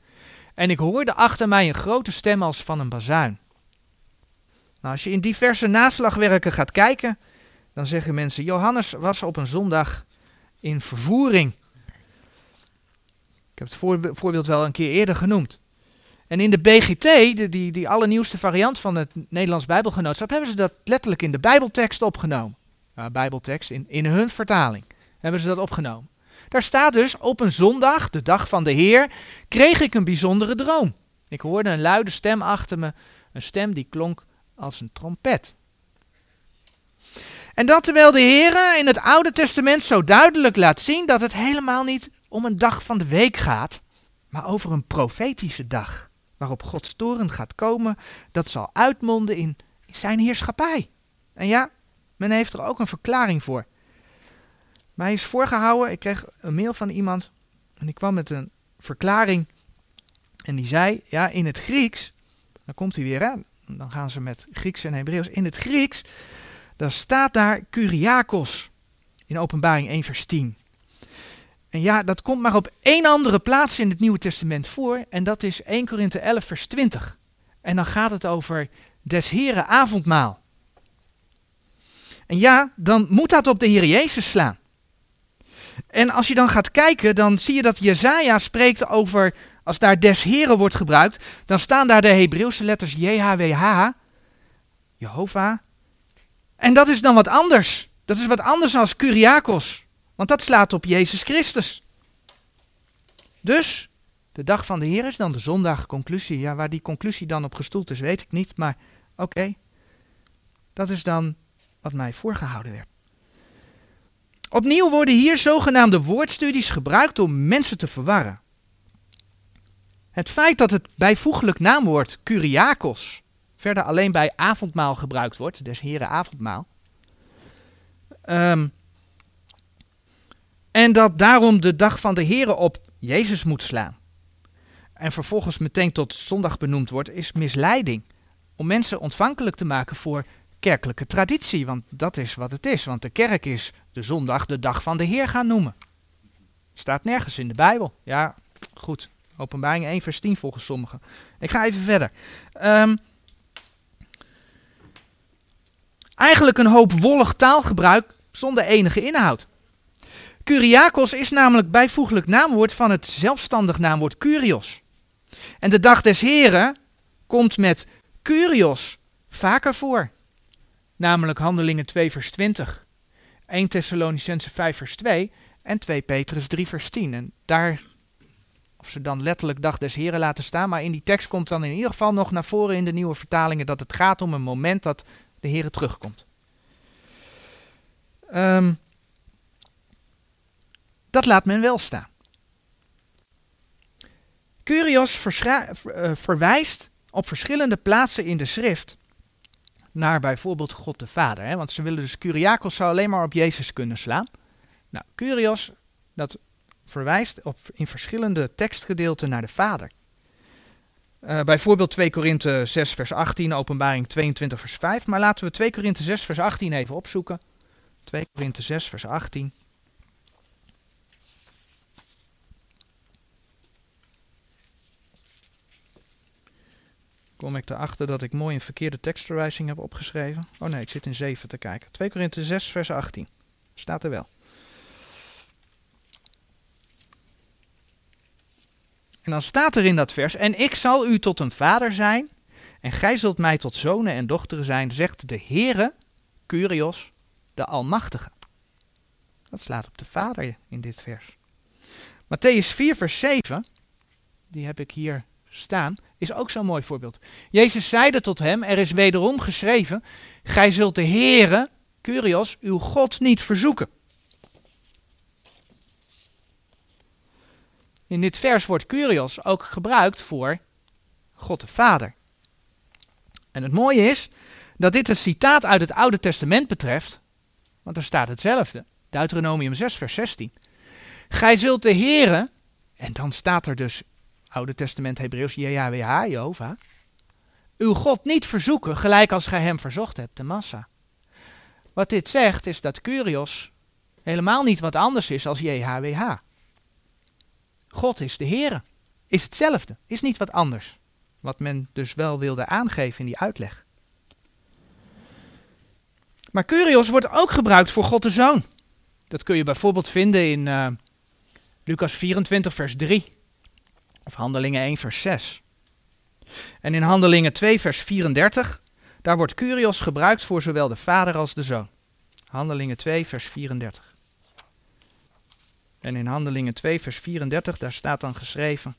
en ik hoorde achter mij een grote stem als van een bazuin. Nou, als je in diverse naslagwerken gaat kijken, dan zeggen mensen: Johannes was op een zondag in vervoering. Ik heb het voorbeeld wel een keer eerder genoemd. En in de BGT, die, die allernieuwste variant van het Nederlands Bijbelgenootschap, hebben ze dat letterlijk in de Bijbeltekst opgenomen. Uh, Bijbeltekst, in, in hun vertaling hebben ze dat opgenomen. Daar staat dus, op een zondag, de dag van de Heer, kreeg ik een bijzondere droom. Ik hoorde een luide stem achter me, een stem die klonk als een trompet. En dat terwijl de Heer in het Oude Testament zo duidelijk laat zien dat het helemaal niet om een dag van de week gaat, maar over een profetische dag, waarop Gods toren gaat komen, dat zal uitmonden in, in zijn heerschappij. En ja, men heeft er ook een verklaring voor. Mij is voorgehouden, ik kreeg een mail van iemand en die kwam met een verklaring en die zei, ja, in het Grieks, dan komt hij weer, hè, dan gaan ze met Grieks en Hebreeuws. In het Grieks, dan staat daar Kyriakos in openbaring 1 vers 10. En ja, dat komt maar op één andere plaats in het Nieuwe Testament voor. En dat is 1 Korinthe 11 vers 20. En dan gaat het over des Heren avondmaal. En ja, dan moet dat op de Heer Jezus slaan. En als je dan gaat kijken, dan zie je dat Jezaja spreekt over als daar des heren wordt gebruikt, dan staan daar de Hebreeuwse letters JHWH, Jehovah. En dat is dan wat anders. Dat is wat anders dan Kyriakos. Want dat slaat op Jezus Christus. Dus, de dag van de Heer is dan de zondag, conclusie. Ja, waar die conclusie dan op gestoeld is, weet ik niet. Maar oké, dat is dan wat mij voorgehouden werd. Opnieuw worden hier zogenaamde woordstudies gebruikt om mensen te verwarren. Het feit dat het bijvoeglijk naamwoord Kyriakos verder alleen bij avondmaal gebruikt wordt, des heren avondmaal. Um, en dat daarom de dag van de heren op Jezus moet slaan. En vervolgens meteen tot zondag benoemd wordt, is misleiding. Om mensen ontvankelijk te maken voor kerkelijke traditie. Want dat is wat het is. Want de kerk is de zondag de dag van de Heer gaan noemen. Staat nergens in de Bijbel. Ja, goed. Openbaring 1 vers 10 volgens sommigen. Ik ga even verder. Um, eigenlijk een hoop wollig taalgebruik zonder enige inhoud. Kyriakos is namelijk bijvoeglijk naamwoord van het zelfstandig naamwoord Kyrios. En de dag des Heren komt met Kyrios vaker voor. Namelijk Handelingen 2 vers 20, 1 Thessalonicense 5 vers 2 en 2 Petrus 3 vers 10. En daar of ze dan letterlijk dag des heren laten staan. Maar in die tekst komt dan in ieder geval nog naar voren in de nieuwe vertalingen dat het gaat om een moment dat de Heer terugkomt. Um, dat laat men wel staan. Curios uh, verwijst op verschillende plaatsen in de schrift naar bijvoorbeeld God de Vader. Hè? Want ze willen dus Curiakos zou alleen maar op Jezus kunnen slaan. Nou, Curios, dat verwijst op, in verschillende tekstgedeelten naar de Vader. Uh, bijvoorbeeld 2 Korinthe 6 vers 18, openbaring 22 vers 5. Maar laten we 2 Korinthe 6 vers 18 even opzoeken. 2 Korinthe 6 vers 18. Kom ik erachter dat ik mooi een verkeerde tekstverwijzing heb opgeschreven? Oh nee, ik zit in 7 te kijken. 2 Korinthe 6 vers 18. Staat er wel. En dan staat er in dat vers: En ik zal u tot een vader zijn, en gij zult mij tot zonen en dochteren zijn, zegt de Heere, Curios, de Almachtige. Dat slaat op de vader in dit vers. Matthäus 4, vers 7, die heb ik hier staan, is ook zo'n mooi voorbeeld. Jezus zeide tot hem: Er is wederom geschreven: Gij zult de Heere, Curios, uw God niet verzoeken. In dit vers wordt Curios ook gebruikt voor God de Vader. En het mooie is dat dit een citaat uit het Oude Testament betreft, want er staat hetzelfde. Deuteronomium 6, vers 16. Gij zult de Heere, en dan staat er dus Oude Testament Hebreeuws, JHWH, Jehovah, uw God niet verzoeken, gelijk als gij hem verzocht hebt, de massa. Wat dit zegt is dat Curios helemaal niet wat anders is als JHWH. God is de Heere. Is hetzelfde, is niet wat anders. Wat men dus wel wilde aangeven in die uitleg. Maar Curios wordt ook gebruikt voor God de Zoon. Dat kun je bijvoorbeeld vinden in uh, Lucas 24, vers 3. Of Handelingen 1, vers 6. En in Handelingen 2, vers 34, daar wordt Curios gebruikt voor zowel de Vader als de Zoon. Handelingen 2, vers 34. En in Handelingen 2, vers 34, daar staat dan geschreven.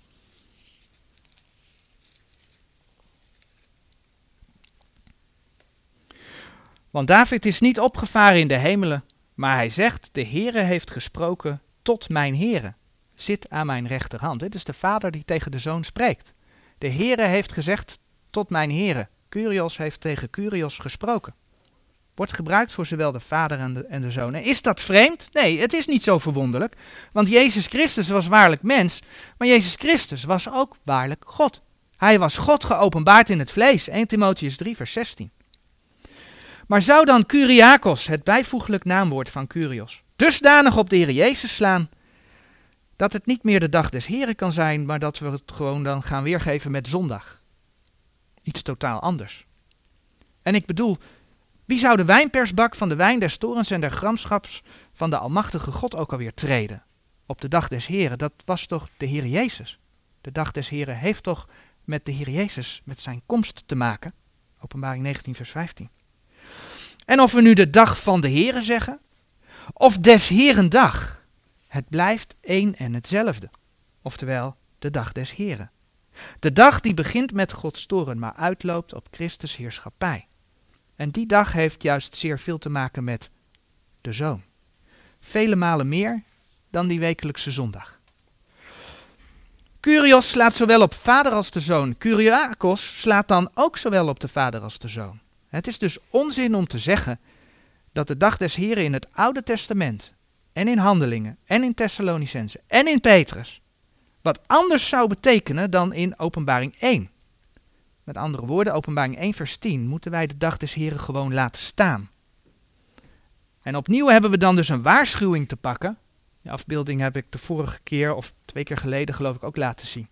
Want David is niet opgevaren in de hemelen, maar hij zegt, de Heere heeft gesproken tot mijn Heere. Zit aan mijn rechterhand. Dit is de vader die tegen de zoon spreekt. De Heere heeft gezegd tot mijn Heere. Curios heeft tegen Curios gesproken wordt gebruikt voor zowel de vader en de, zoon. En is dat vreemd? Nee, het is niet zo verwonderlijk. Want Jezus Christus was waarlijk mens, maar Jezus Christus was ook waarlijk God. Hij was God geopenbaard in het vlees. 1 Timotheus 3, vers 16. Maar zou dan Curiakos, het bijvoeglijk naamwoord van Curios, dusdanig op de Heer Jezus slaan, dat het niet meer de dag des Heren kan zijn, maar dat we het gewoon dan gaan weergeven met zondag? Iets totaal anders. En ik bedoel, wie zou de wijnpersbak van de wijn des torens en der gramschaps van de Almachtige God ook alweer treden? Op de dag des Heren, dat was toch de Heer Jezus? De dag des Heren heeft toch met de Heer Jezus, met zijn komst te maken? Openbaring 19, vers 15. En of we nu de dag van de Heren zeggen, of des Heren dag, het blijft één en hetzelfde. Oftewel, de dag des Heren. De dag die begint met Gods toren, maar uitloopt op Christus heerschappij. En die dag heeft juist zeer veel te maken met de zoon. Vele malen meer dan die wekelijkse zondag. Curios slaat zowel op vader als de zoon. Curiakos slaat dan ook zowel op de vader als de zoon. Het is dus onzin om te zeggen dat de dag des Heren in het Oude Testament en in Handelingen en in Thessalonicense en in Petrus wat anders zou betekenen dan in Openbaring 1. Met andere woorden, openbaring 1 vers 10, moeten wij de dag des Heren gewoon laten staan. En opnieuw hebben we dan dus een waarschuwing te pakken. De afbeelding heb ik de vorige keer of twee keer geleden geloof ik ook laten zien.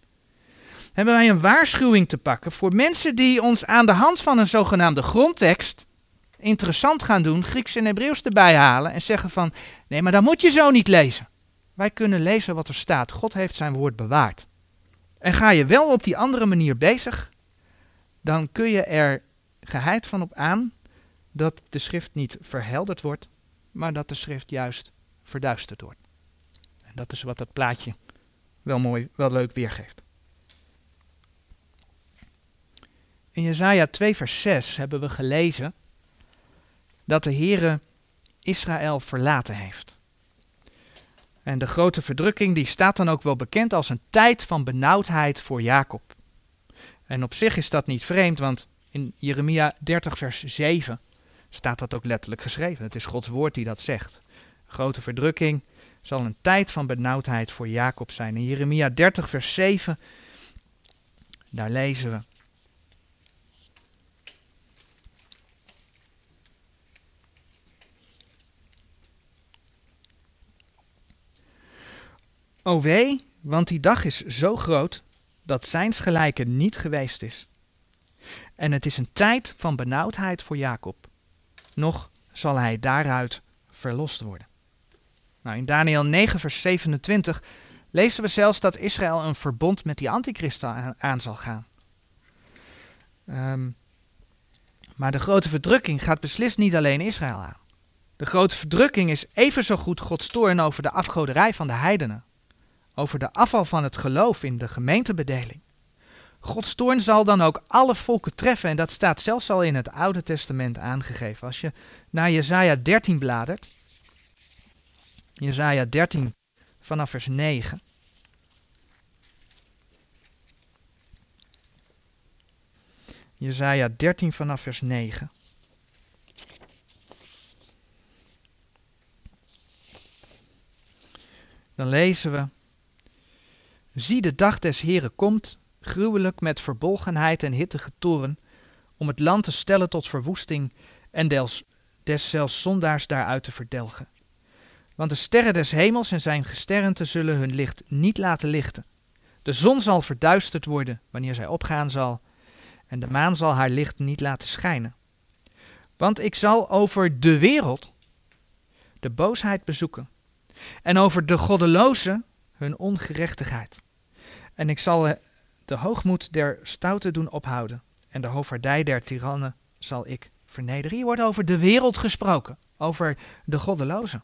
Hebben wij een waarschuwing te pakken voor mensen die ons aan de hand van een zogenaamde grondtekst interessant gaan doen, Grieks en Hebreeuws erbij halen en zeggen van nee, maar dat moet je zo niet lezen. Wij kunnen lezen wat er staat. God heeft zijn woord bewaard. En ga je wel op die andere manier bezig, dan kun je er geheid van op aan dat de schrift niet verhelderd wordt, maar dat de schrift juist verduisterd wordt. En dat is wat dat plaatje wel mooi, wel leuk weergeeft. In Jesaja 2 vers 6 hebben we gelezen dat de Heere Israël verlaten heeft. En de grote verdrukking die staat dan ook wel bekend als een tijd van benauwdheid voor Jacob. En op zich is dat niet vreemd, want in Jeremia 30, vers 7 staat dat ook letterlijk geschreven. Het is Gods woord die dat zegt. Grote verdrukking zal een tijd van benauwdheid voor Jacob zijn. In Jeremia 30, vers 7 Daar lezen we. O wee, want die dag is zo groot dat zijns gelijke niet geweest is. En het is een tijd van benauwdheid voor Jacob. Nog zal hij daaruit verlost worden. Nou, in Daniel 9, vers 27 lezen we zelfs dat Israël een verbond met die antichristen aan, zal gaan. Ehm, maar de grote verdrukking gaat beslist niet alleen Israël aan. De grote verdrukking is even zo goed Gods toorn over de afgoderij van de heidenen over de afval van het geloof in de gemeentebedeling. Gods toorn zal dan ook alle volken treffen en dat staat zelfs al in het Oude Testament aangegeven. Als je naar Jesaja 13 bladert, Jesaja 13 vanaf vers 9. Jesaja 13 vanaf vers 9. Dan lezen we Zie de dag des Heren komt, gruwelijk met verbolgenheid en hittige toren, om het land te stellen tot verwoesting en des, des zondaars daaruit te verdelgen. Want de sterren des hemels en zijn gesternte zullen hun licht niet laten lichten. De zon zal verduisterd worden wanneer zij opgaan zal, en de maan zal haar licht niet laten schijnen. Want ik zal over de wereld de boosheid bezoeken, en over de goddelozen hun ongerechtigheid. En ik zal de hoogmoed der stouten doen ophouden. En de hoofdvaardij der tirannen zal ik vernederen. Hier wordt over de wereld gesproken. Over de goddelozen.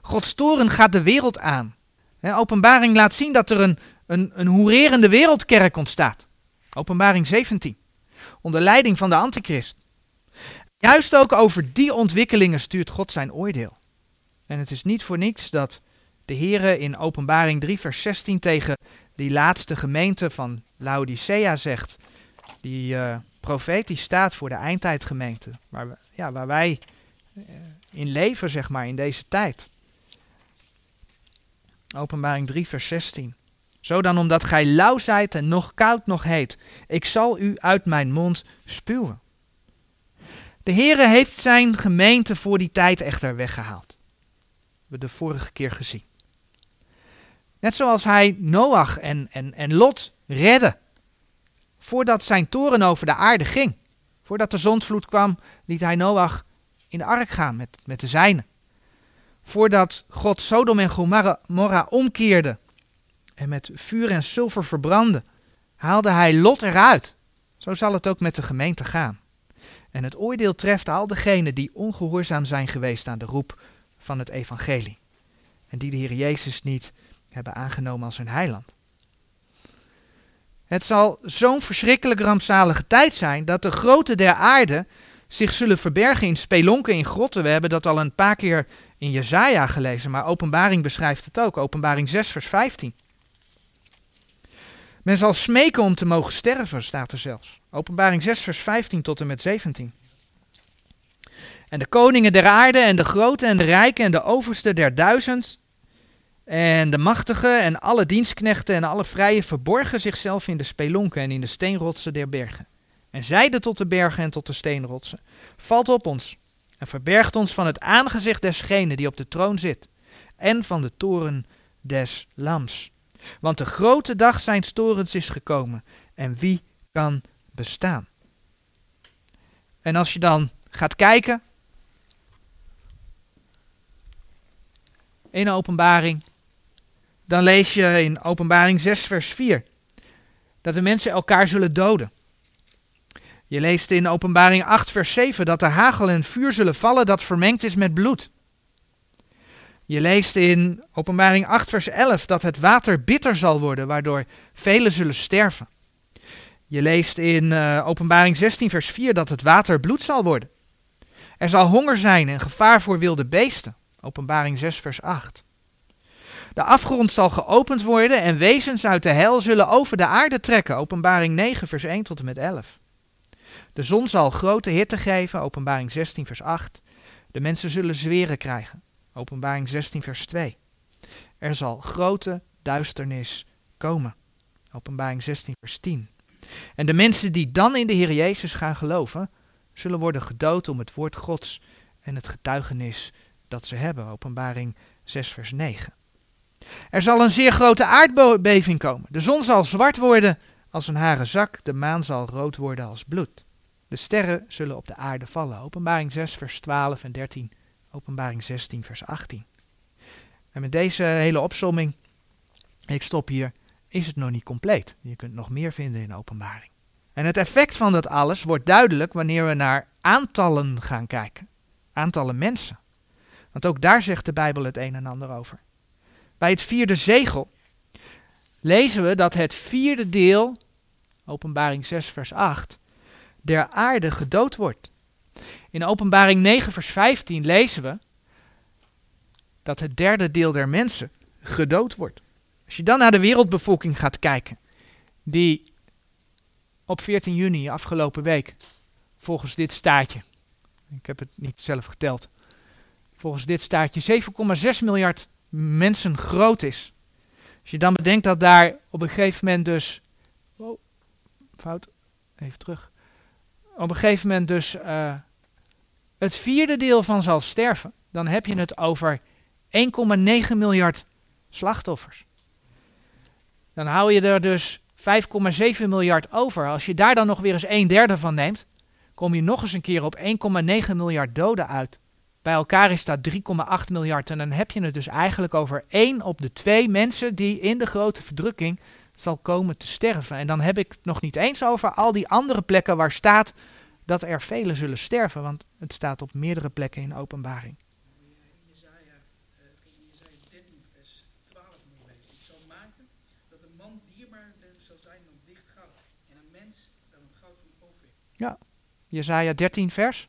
Gods toren gaat de wereld aan. openbaring laat zien dat er een, een, een hoererende wereldkerk ontstaat. Openbaring 17. Onder leiding van de antichrist. Juist ook over die ontwikkelingen stuurt God zijn oordeel. En het is niet voor niets dat de Heere in Openbaring 3 vers 16 tegen die laatste gemeente van Laodicea zegt. Die uh, profeet die staat voor de eindtijdgemeente. Waar, ja, waar wij uh, in leven, zeg maar, in deze tijd. Openbaring 3, vers 16. Zo dan omdat gij lauw zijt en nog koud nog heet, ik zal u uit mijn mond spuwen. De Heere heeft zijn gemeente voor die tijd echter weggehaald. We de vorige keer gezien. Net zoals hij Noach en, en, en Lot redde. Voordat zijn toren over de aarde ging. Voordat de zondvloed kwam, liet hij Noach in de ark gaan met, met de zijnen. Voordat God Sodom en Gomorra omkeerde en met vuur en zilver verbrandde, haalde hij Lot eruit. Zo zal het ook met de gemeente gaan. En het oordeel treft al degenen die ongehoorzaam zijn geweest aan de roep van het evangelie. En die de Heer Jezus niet hebben aangenomen als hun heiland. Het zal zo'n verschrikkelijk rampzalige tijd zijn dat de groten der aarde zich zullen verbergen in spelonken, in grotten. We hebben dat al een paar keer in Jezaja gelezen, maar Openbaring beschrijft het ook. Openbaring 6, vers 15. Men zal smeken om te mogen sterven, staat er zelfs. Openbaring 6, vers 15 tot en met 17. En de koningen der aarde en de grote en de rijken en de overste der duizend en de machtigen en alle dienstknechten en alle vrije verborgen zichzelf in de spelonken en in de steenrotsen der bergen. En zeiden tot de bergen en tot de steenrotsen: Valt op ons en verbergt ons van het aangezicht desgene die op de troon zit en van de toren des lams. Want de grote dag zijn torens is gekomen en wie kan bestaan? En als je dan gaat kijken in de openbaring, dan lees je in Openbaring 6, vers 4 dat de mensen elkaar zullen doden. Je leest in Openbaring 8, vers 7 dat de hagel en vuur zullen vallen dat vermengd is met bloed. Je leest in Openbaring 8, vers 11 dat het water bitter zal worden, waardoor velen zullen sterven. Je leest in uh, Openbaring 16, vers 4 dat het water bloed zal worden. Er zal honger zijn en gevaar voor wilde beesten. Openbaring 6, vers 8. De afgrond zal geopend worden en wezens uit de hel zullen over de aarde trekken. Openbaring 9, vers 1 tot en met 11. De zon zal grote hitte geven. Openbaring 16, vers 8. De mensen zullen zweren krijgen. Openbaring 16, vers 2. Er zal grote duisternis komen. Openbaring 16, vers 10. En de mensen die dan in de Heer Jezus gaan geloven, zullen worden gedood om het woord Gods en het getuigenis dat ze hebben. Openbaring 6, vers 9. Er zal een zeer grote aardbeving komen. De zon zal zwart worden als een haren zak, de maan zal rood worden als bloed. De sterren zullen op de aarde vallen. Openbaring 6, vers 12 en 13. Openbaring 16, vers 18. En met deze hele opsomming, ik stop hier, is het nog niet compleet. Je kunt nog meer vinden in openbaring. En het effect van dat alles wordt duidelijk wanneer we naar aantallen gaan kijken. Aantallen mensen. Want ook daar zegt de Bijbel het een en ander over. Bij het vierde zegel lezen we dat het vierde deel, openbaring 6 vers 8, der aarde gedood wordt. In openbaring 9 vers 15 lezen we dat het derde deel der mensen gedood wordt. Als je dan naar de wereldbevolking gaat kijken, die op 14 juni afgelopen week, volgens dit staatje, ik heb het niet zelf geteld, volgens dit staatje 7,6 miljard mensen groot is. Als je dan bedenkt dat daar op een gegeven moment dus, oh, fout, even terug, op een gegeven moment dus uh, het vierde deel van zal sterven, dan heb je het over 1,9 miljard slachtoffers. Dan hou je er dus 5,7 miljard over. Als je daar dan nog weer eens een derde van neemt, kom je nog eens een keer op 1,9 miljard doden uit. Bij elkaar is dat 3,8 miljard. En dan heb je het dus eigenlijk over 1 op de 2 mensen die in de grote verdrukking zal komen te sterven. En dan heb ik het nog niet eens over al die andere plekken waar staat dat er velen zullen sterven. Want het staat op meerdere plekken in openbaring. Ja, Jezaja 13 vers?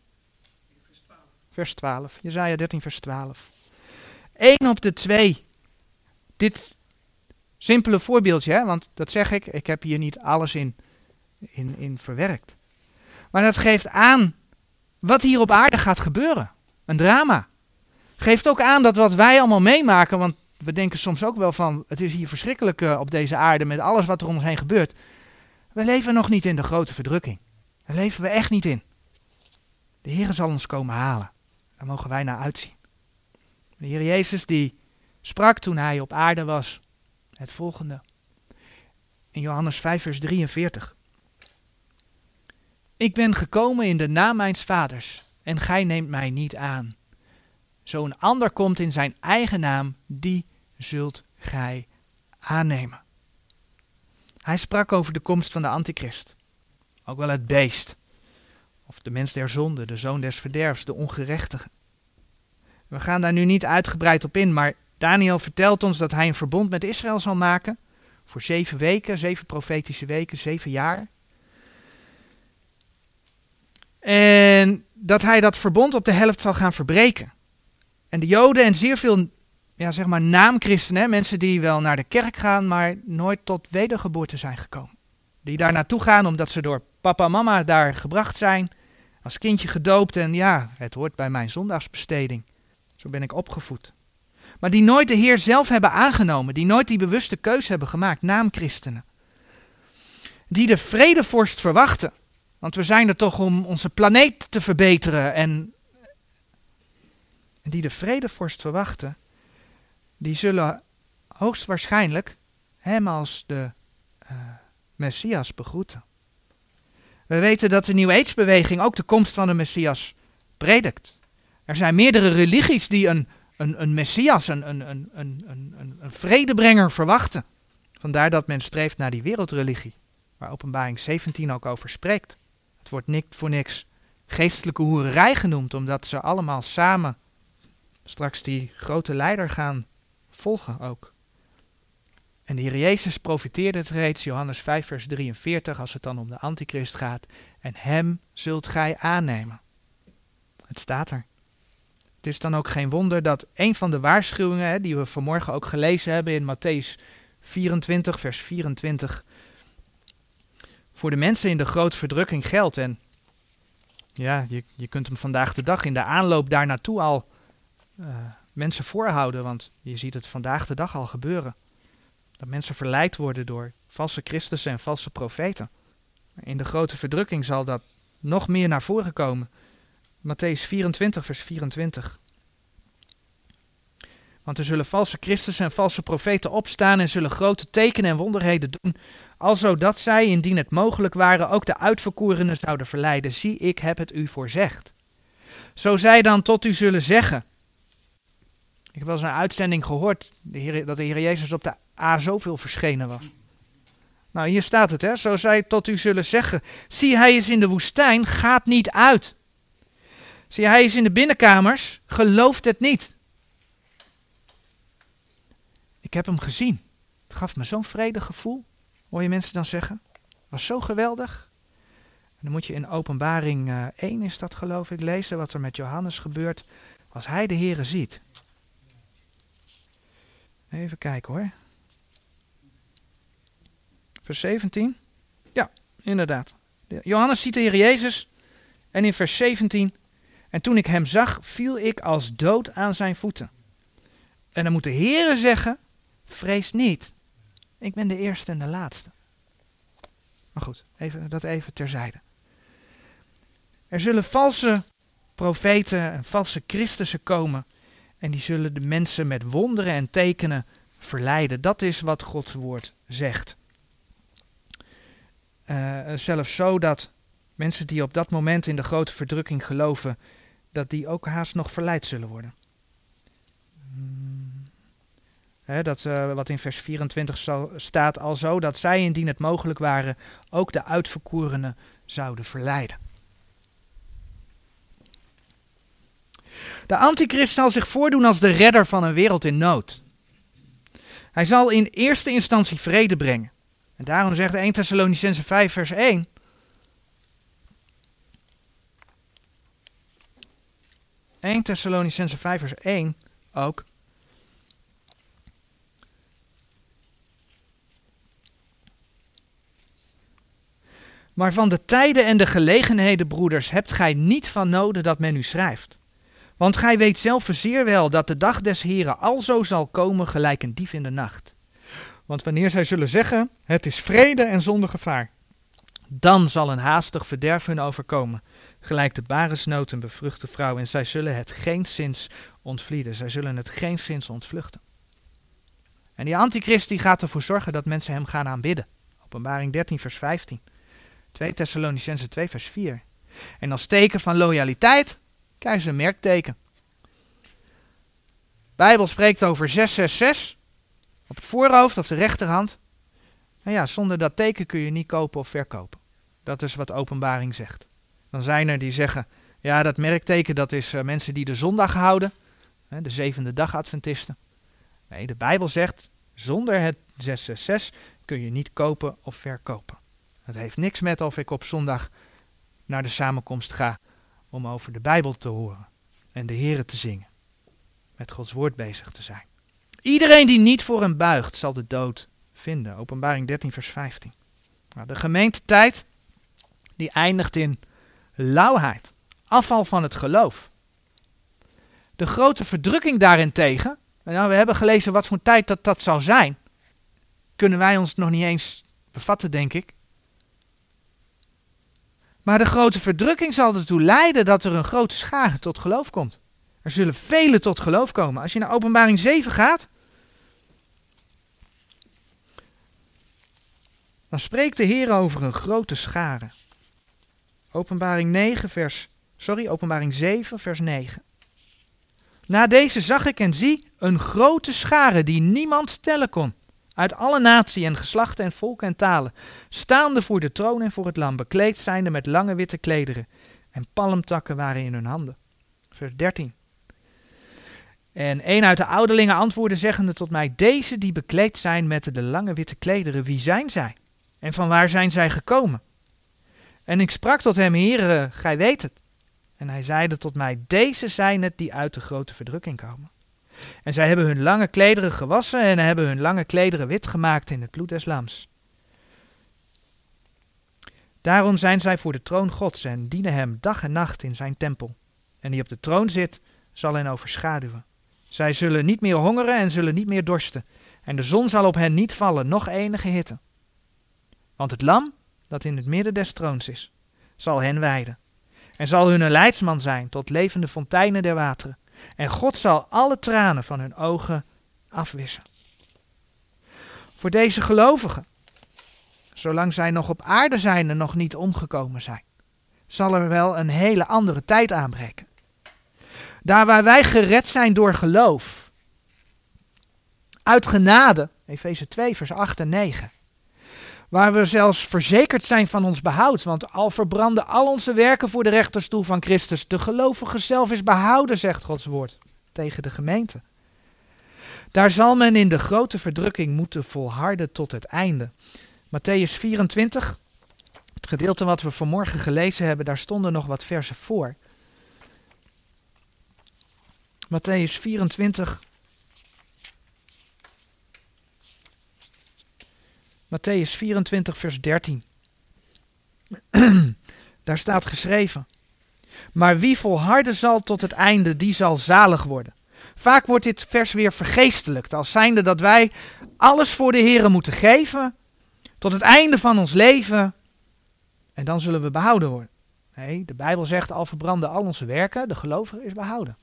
Vers 12. Jezaja 13 vers 12. 1 op de 2. Dit simpele voorbeeldje, hè, want dat zeg ik, ik heb hier niet alles in, in, in verwerkt. Maar dat geeft aan wat hier op aarde gaat gebeuren. Een drama. Geeft ook aan dat wat wij allemaal meemaken, want we denken soms ook wel van, het is hier verschrikkelijk uh, op deze aarde met alles wat er om ons heen gebeurt. We leven nog niet in de grote verdrukking. Daar leven we echt niet in. De Heer zal ons komen halen. Daar mogen wij naar uitzien. De Heer Jezus die sprak toen hij op aarde was het volgende. In Johannes 5 vers 43. Ik ben gekomen in de naam mijns vaders en gij neemt mij niet aan. Zo een ander komt in zijn eigen naam, die zult gij aannemen. Hij sprak over de komst van de antichrist ook wel het beest. Of de mens der zonde, de zoon des verderfs, de ongerechtige. We gaan daar nu niet uitgebreid op in, maar Daniel vertelt ons dat hij een verbond met Israël zal maken. Voor zeven weken, zeven profetische weken, zeven jaar. En dat hij dat verbond op de helft zal gaan verbreken. En de Joden en zeer veel ja, zeg maar naamchristenen, mensen die wel naar de kerk gaan, maar nooit tot wedergeboorte zijn gekomen. Die daar naartoe gaan omdat ze door papa en mama daar gebracht zijn. Als kindje gedoopt en ja, het hoort bij mijn zondagsbesteding. Zo ben ik opgevoed. Maar die nooit de Heer zelf hebben aangenomen. Die nooit die bewuste keus hebben gemaakt. Naamchristenen. Die de vredevorst verwachten. Want we zijn er toch om onze planeet te verbeteren. En, die de vredevorst verwachten. Die zullen hoogstwaarschijnlijk hem als de uh, Messias begroeten. We weten dat de New Age beweging ook de komst van de Messias predikt. Er zijn meerdere religies die een, een, een Messias, een, een, een, een, een, een vredebrenger verwachten. Vandaar dat men streeft naar die wereldreligie, waar openbaring 17 ook over spreekt. Het wordt niet voor niks geestelijke hoererij genoemd, omdat ze allemaal samen straks die grote leider gaan volgen ook. En de Heer Jezus profiteerde het reeds, Johannes 5, vers 43, als het dan om de antichrist gaat. En hem zult gij aannemen. Het staat er. Het is dan ook geen wonder dat een van de waarschuwingen, hè, die we vanmorgen ook gelezen hebben in Matthäus 24, vers 24, voor de mensen in de grote verdrukking geldt. En ja, je, je kunt hem vandaag de dag in de aanloop daar naartoe al uh, mensen voorhouden, want je ziet het vandaag de dag al gebeuren. Dat mensen verleid worden door valse Christussen en valse profeten. In de grote verdrukking zal dat nog meer naar voren komen. Matthäus 24, vers 24. Want er zullen valse Christussen en valse profeten opstaan en zullen grote tekenen en wonderheden doen, alzodat zij, indien het mogelijk waren, ook de uitverkorenen zouden verleiden. Zie, ik heb het u voorzegd. Zo zij dan tot u zullen zeggen. Ik heb wel eens een uitzending gehoord dat de Heer Jezus op de A zoveel verschenen was. Nou, hier staat het, hè. Zo zij tot u zullen zeggen. Zie, hij is in de woestijn, gaat niet uit. Zie, hij is in de binnenkamers, gelooft het niet. Ik heb hem gezien. Het gaf me zo'n vredig gevoel. Hoor je mensen dan zeggen? Was zo geweldig. Dan moet je in openbaring uh, 1 is dat geloof ik lezen wat er met Johannes gebeurt. Als hij de Here ziet. Even kijken hoor. Vers 17. Ja, inderdaad. Johannes ziet de Heer Jezus. En in vers 17. En toen ik hem zag, viel ik als dood aan zijn voeten. En dan moet de Heere zeggen, vrees niet. Ik ben de eerste en de laatste. Maar goed, even, dat even terzijde. Er zullen valse profeten en valse Christussen komen. En die zullen de mensen met wonderen en tekenen verleiden. Dat is wat Gods woord zegt. Uh, zelfs zo dat mensen die op dat moment in de grote verdrukking geloven, dat die ook haast nog verleid zullen worden. Dat uh, wat in vers 24 zal, staat al zo dat zij, indien het mogelijk waren, ook de uitverkorenen zouden verleiden. De antichrist zal zich voordoen als de redder van een wereld in nood. Hij zal in eerste instantie vrede brengen. En daarom zegt 1 Thessalonicense 5 vers 1. ...1 Thessalonicense 5 vers 1 ook... Maar van de tijden en de gelegenheden, broeders, hebt gij niet van noden dat men u schrijft. Want gij weet zelf zeer wel dat de dag des Heren alzo zal komen gelijk een dief in de nacht. Want wanneer zij zullen zeggen, het is vrede en zonder gevaar, dan zal een haastig verderf hun overkomen, gelijk de baresnood een bevruchte vrouw, en zij zullen het geenszins ontvlieden, zij zullen het geenszins ontvluchten. En die antichrist die gaat ervoor zorgen dat mensen hem gaan aanbidden. Openbaring 13 vers 15. 2 Thessalonicense 2 vers 4. En als teken van loyaliteit krijgen ze een merkteken. De Bijbel spreekt over 666 op het voorhoofd of de rechterhand. En ja, zonder dat teken kun je niet kopen of verkopen. Dat is wat openbaring zegt. Dan zijn er die zeggen, ja dat merkteken dat is uh, mensen die de zondag houden. Hè, de zevende dag Adventisten. Nee, de Bijbel zegt, zonder het 666 kun je niet kopen of verkopen. Het heeft niks met of ik op zondag naar de samenkomst ga om over de Bijbel te horen en de Here te zingen. Met Gods woord bezig te zijn. Iedereen die niet voor hem buigt, zal de dood vinden. Openbaring 13, vers 15. Nou, de gemeentetijd die eindigt in lauwheid, afval van het geloof. De grote verdrukking daarentegen, nou, we hebben gelezen wat voor tijd dat dat zal zijn, kunnen wij ons nog niet eens bevatten, denk ik. Maar de grote verdrukking zal ertoe leiden dat er een grote schare tot geloof komt. Er zullen velen tot geloof komen. Als je naar Openbaring 7 gaat, dan spreekt de Heer over een grote schare. Openbaring 9 vers sorry, Openbaring 7 vers 9. Na deze zag ik en zie een grote schare die niemand tellen kon uit alle naties en geslachten en volken en talen, staande voor de troon en voor het lam, bekleed zijnde met lange witte klederen, en palmtakken waren in hun handen. Vers 13. En een uit de ouderlingen antwoordde zeggende tot mij, deze die bekleed zijn met de lange witte klederen, wie zijn zij? En van waar zijn zij gekomen? En ik sprak tot hem, heren, gij weet het. En hij zeide tot mij, deze zijn het die uit de grote verdrukking komen. En zij hebben hun lange klederen gewassen en hebben hun lange klederen wit gemaakt in het bloed des lams. Daarom zijn zij voor de troon Gods en dienen hem dag en nacht in zijn tempel. En die op de troon zit, zal hen overschaduwen. Zij zullen niet meer hongeren en zullen niet meer dorsten. En de zon zal op hen niet vallen, nog enige hitte. Want het lam, dat in het midden des troons is, zal hen wijden. En zal hun een leidsman zijn tot levende fonteinen der wateren. En God zal alle tranen van hun ogen afwissen. Voor deze gelovigen, zolang zij nog op aarde zijn en nog niet omgekomen zijn, zal er wel een hele andere tijd aanbreken. Daar waar wij gered zijn door geloof, uit genade, Efeze 2, vers 8 en 9, waar we zelfs verzekerd zijn van ons behoud, want al verbranden al onze werken voor de rechterstoel van Christus, de gelovige zelf is behouden, zegt Gods woord tegen de gemeente. Daar zal men in de grote verdrukking moeten volharden tot het einde. Matthäus 24, het gedeelte wat we vanmorgen gelezen hebben, daar stonden nog wat versen voor. Matthäus 24. Matthäus 24, vers 13. Daar staat geschreven. Maar wie volharden zal tot het einde, die zal zalig worden. Vaak wordt dit vers weer vergeestelijkt, als zijnde dat wij alles voor de Heer moeten geven, tot het einde van ons leven, en dan zullen we behouden worden. Nee, de Bijbel zegt al verbranden al onze werken, de gelovige is behouden.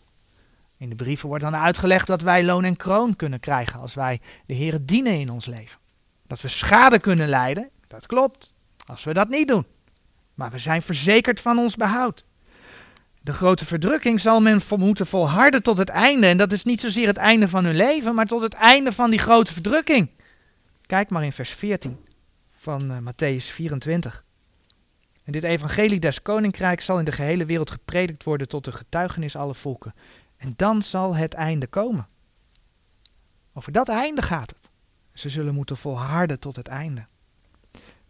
In de brieven wordt dan uitgelegd dat wij loon en kroon kunnen krijgen als wij de Heer dienen in ons leven. Dat we schade kunnen lijden, dat klopt, als we dat niet doen. Maar we zijn verzekerd van ons behoud. De grote verdrukking zal men moeten volharden tot het einde. En dat is niet zozeer het einde van hun leven, maar tot het einde van die grote verdrukking. Kijk maar in vers 14 van uh, Matthäus 24. En dit evangelie des koninkrijks zal in de gehele wereld gepredikt worden tot de getuigenis alle volken. En dan zal het einde komen. Over dat einde gaat het. Ze zullen moeten volharden tot het einde.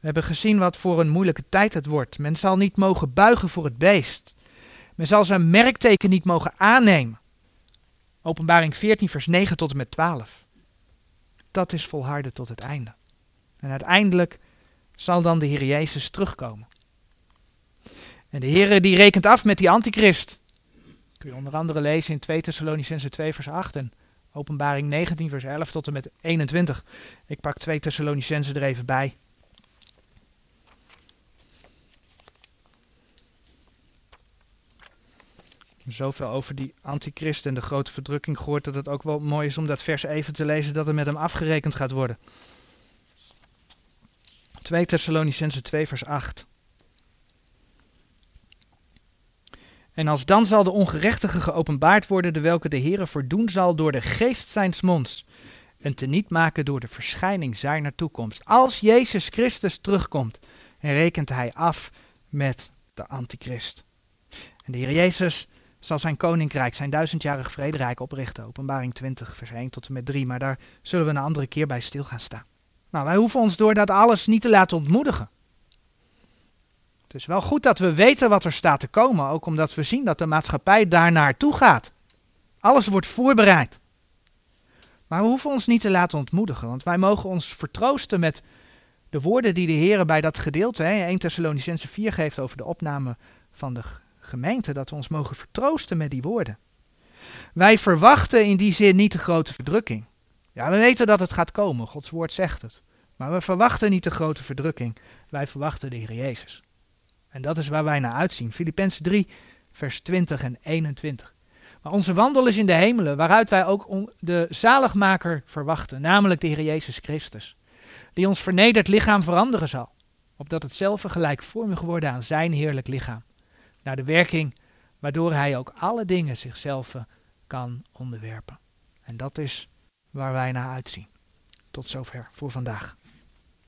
We hebben gezien wat voor een moeilijke tijd het wordt. Men zal niet mogen buigen voor het beest. Men zal zijn merkteken niet mogen aannemen. Openbaring 14, vers 9 tot en met 12. Dat is volharden tot het einde. En uiteindelijk zal dan de Heer Jezus terugkomen. En de Heer die rekent af met die antichrist. Kun je onder andere lezen in 2 Thessalonicense 2 vers 8 en Openbaring 19 vers 11 tot en met 21. Ik pak 2 Thessalonicense er even bij. Zoveel over die antichrist en de grote verdrukking gehoord dat het ook wel mooi is om dat vers even te lezen dat er met hem afgerekend gaat worden. 2 Thessalonicense 2 vers 8. En als dan zal de ongerechtige geopenbaard worden, de welke de Heere verdoen zal door de geest zijns monds, en te niet maken door de verschijning zijner toekomst. Als Jezus Christus terugkomt, en rekent hij af met de antichrist. En de Heer Jezus zal zijn koninkrijk, zijn duizendjarig vrederijk oprichten. Openbaring 20, vers 1 tot en met 3. Maar daar zullen we een andere keer bij stil gaan staan. Nou, wij hoeven ons door dat alles niet te laten ontmoedigen. Het is wel goed dat we weten wat er staat te komen, ook omdat we zien dat de maatschappij daar naartoe gaat. Alles wordt voorbereid. Maar we hoeven ons niet te laten ontmoedigen, want wij mogen ons vertroosten met de woorden die de Heer bij dat gedeelte, hè, 1 Thessalonicense 4 geeft over de opname van de gemeente, dat we ons mogen vertroosten met die woorden. Wij verwachten in die zin niet de grote verdrukking. Ja, we weten dat het gaat komen, Gods woord zegt het. Maar we verwachten niet de grote verdrukking, wij verwachten de Heer Jezus. En dat is waar wij naar uitzien. Filippenzen 3, vers 20 en 21. Maar onze wandel is in de hemelen, waaruit wij ook de zaligmaker verwachten, namelijk de Heer Jezus Christus. Die ons vernederd lichaam veranderen zal, opdat het zelf gelijkvormig worden aan zijn heerlijk lichaam. Naar de werking waardoor hij ook alle dingen zichzelf kan onderwerpen. En dat is waar wij naar uitzien. Tot zover voor vandaag.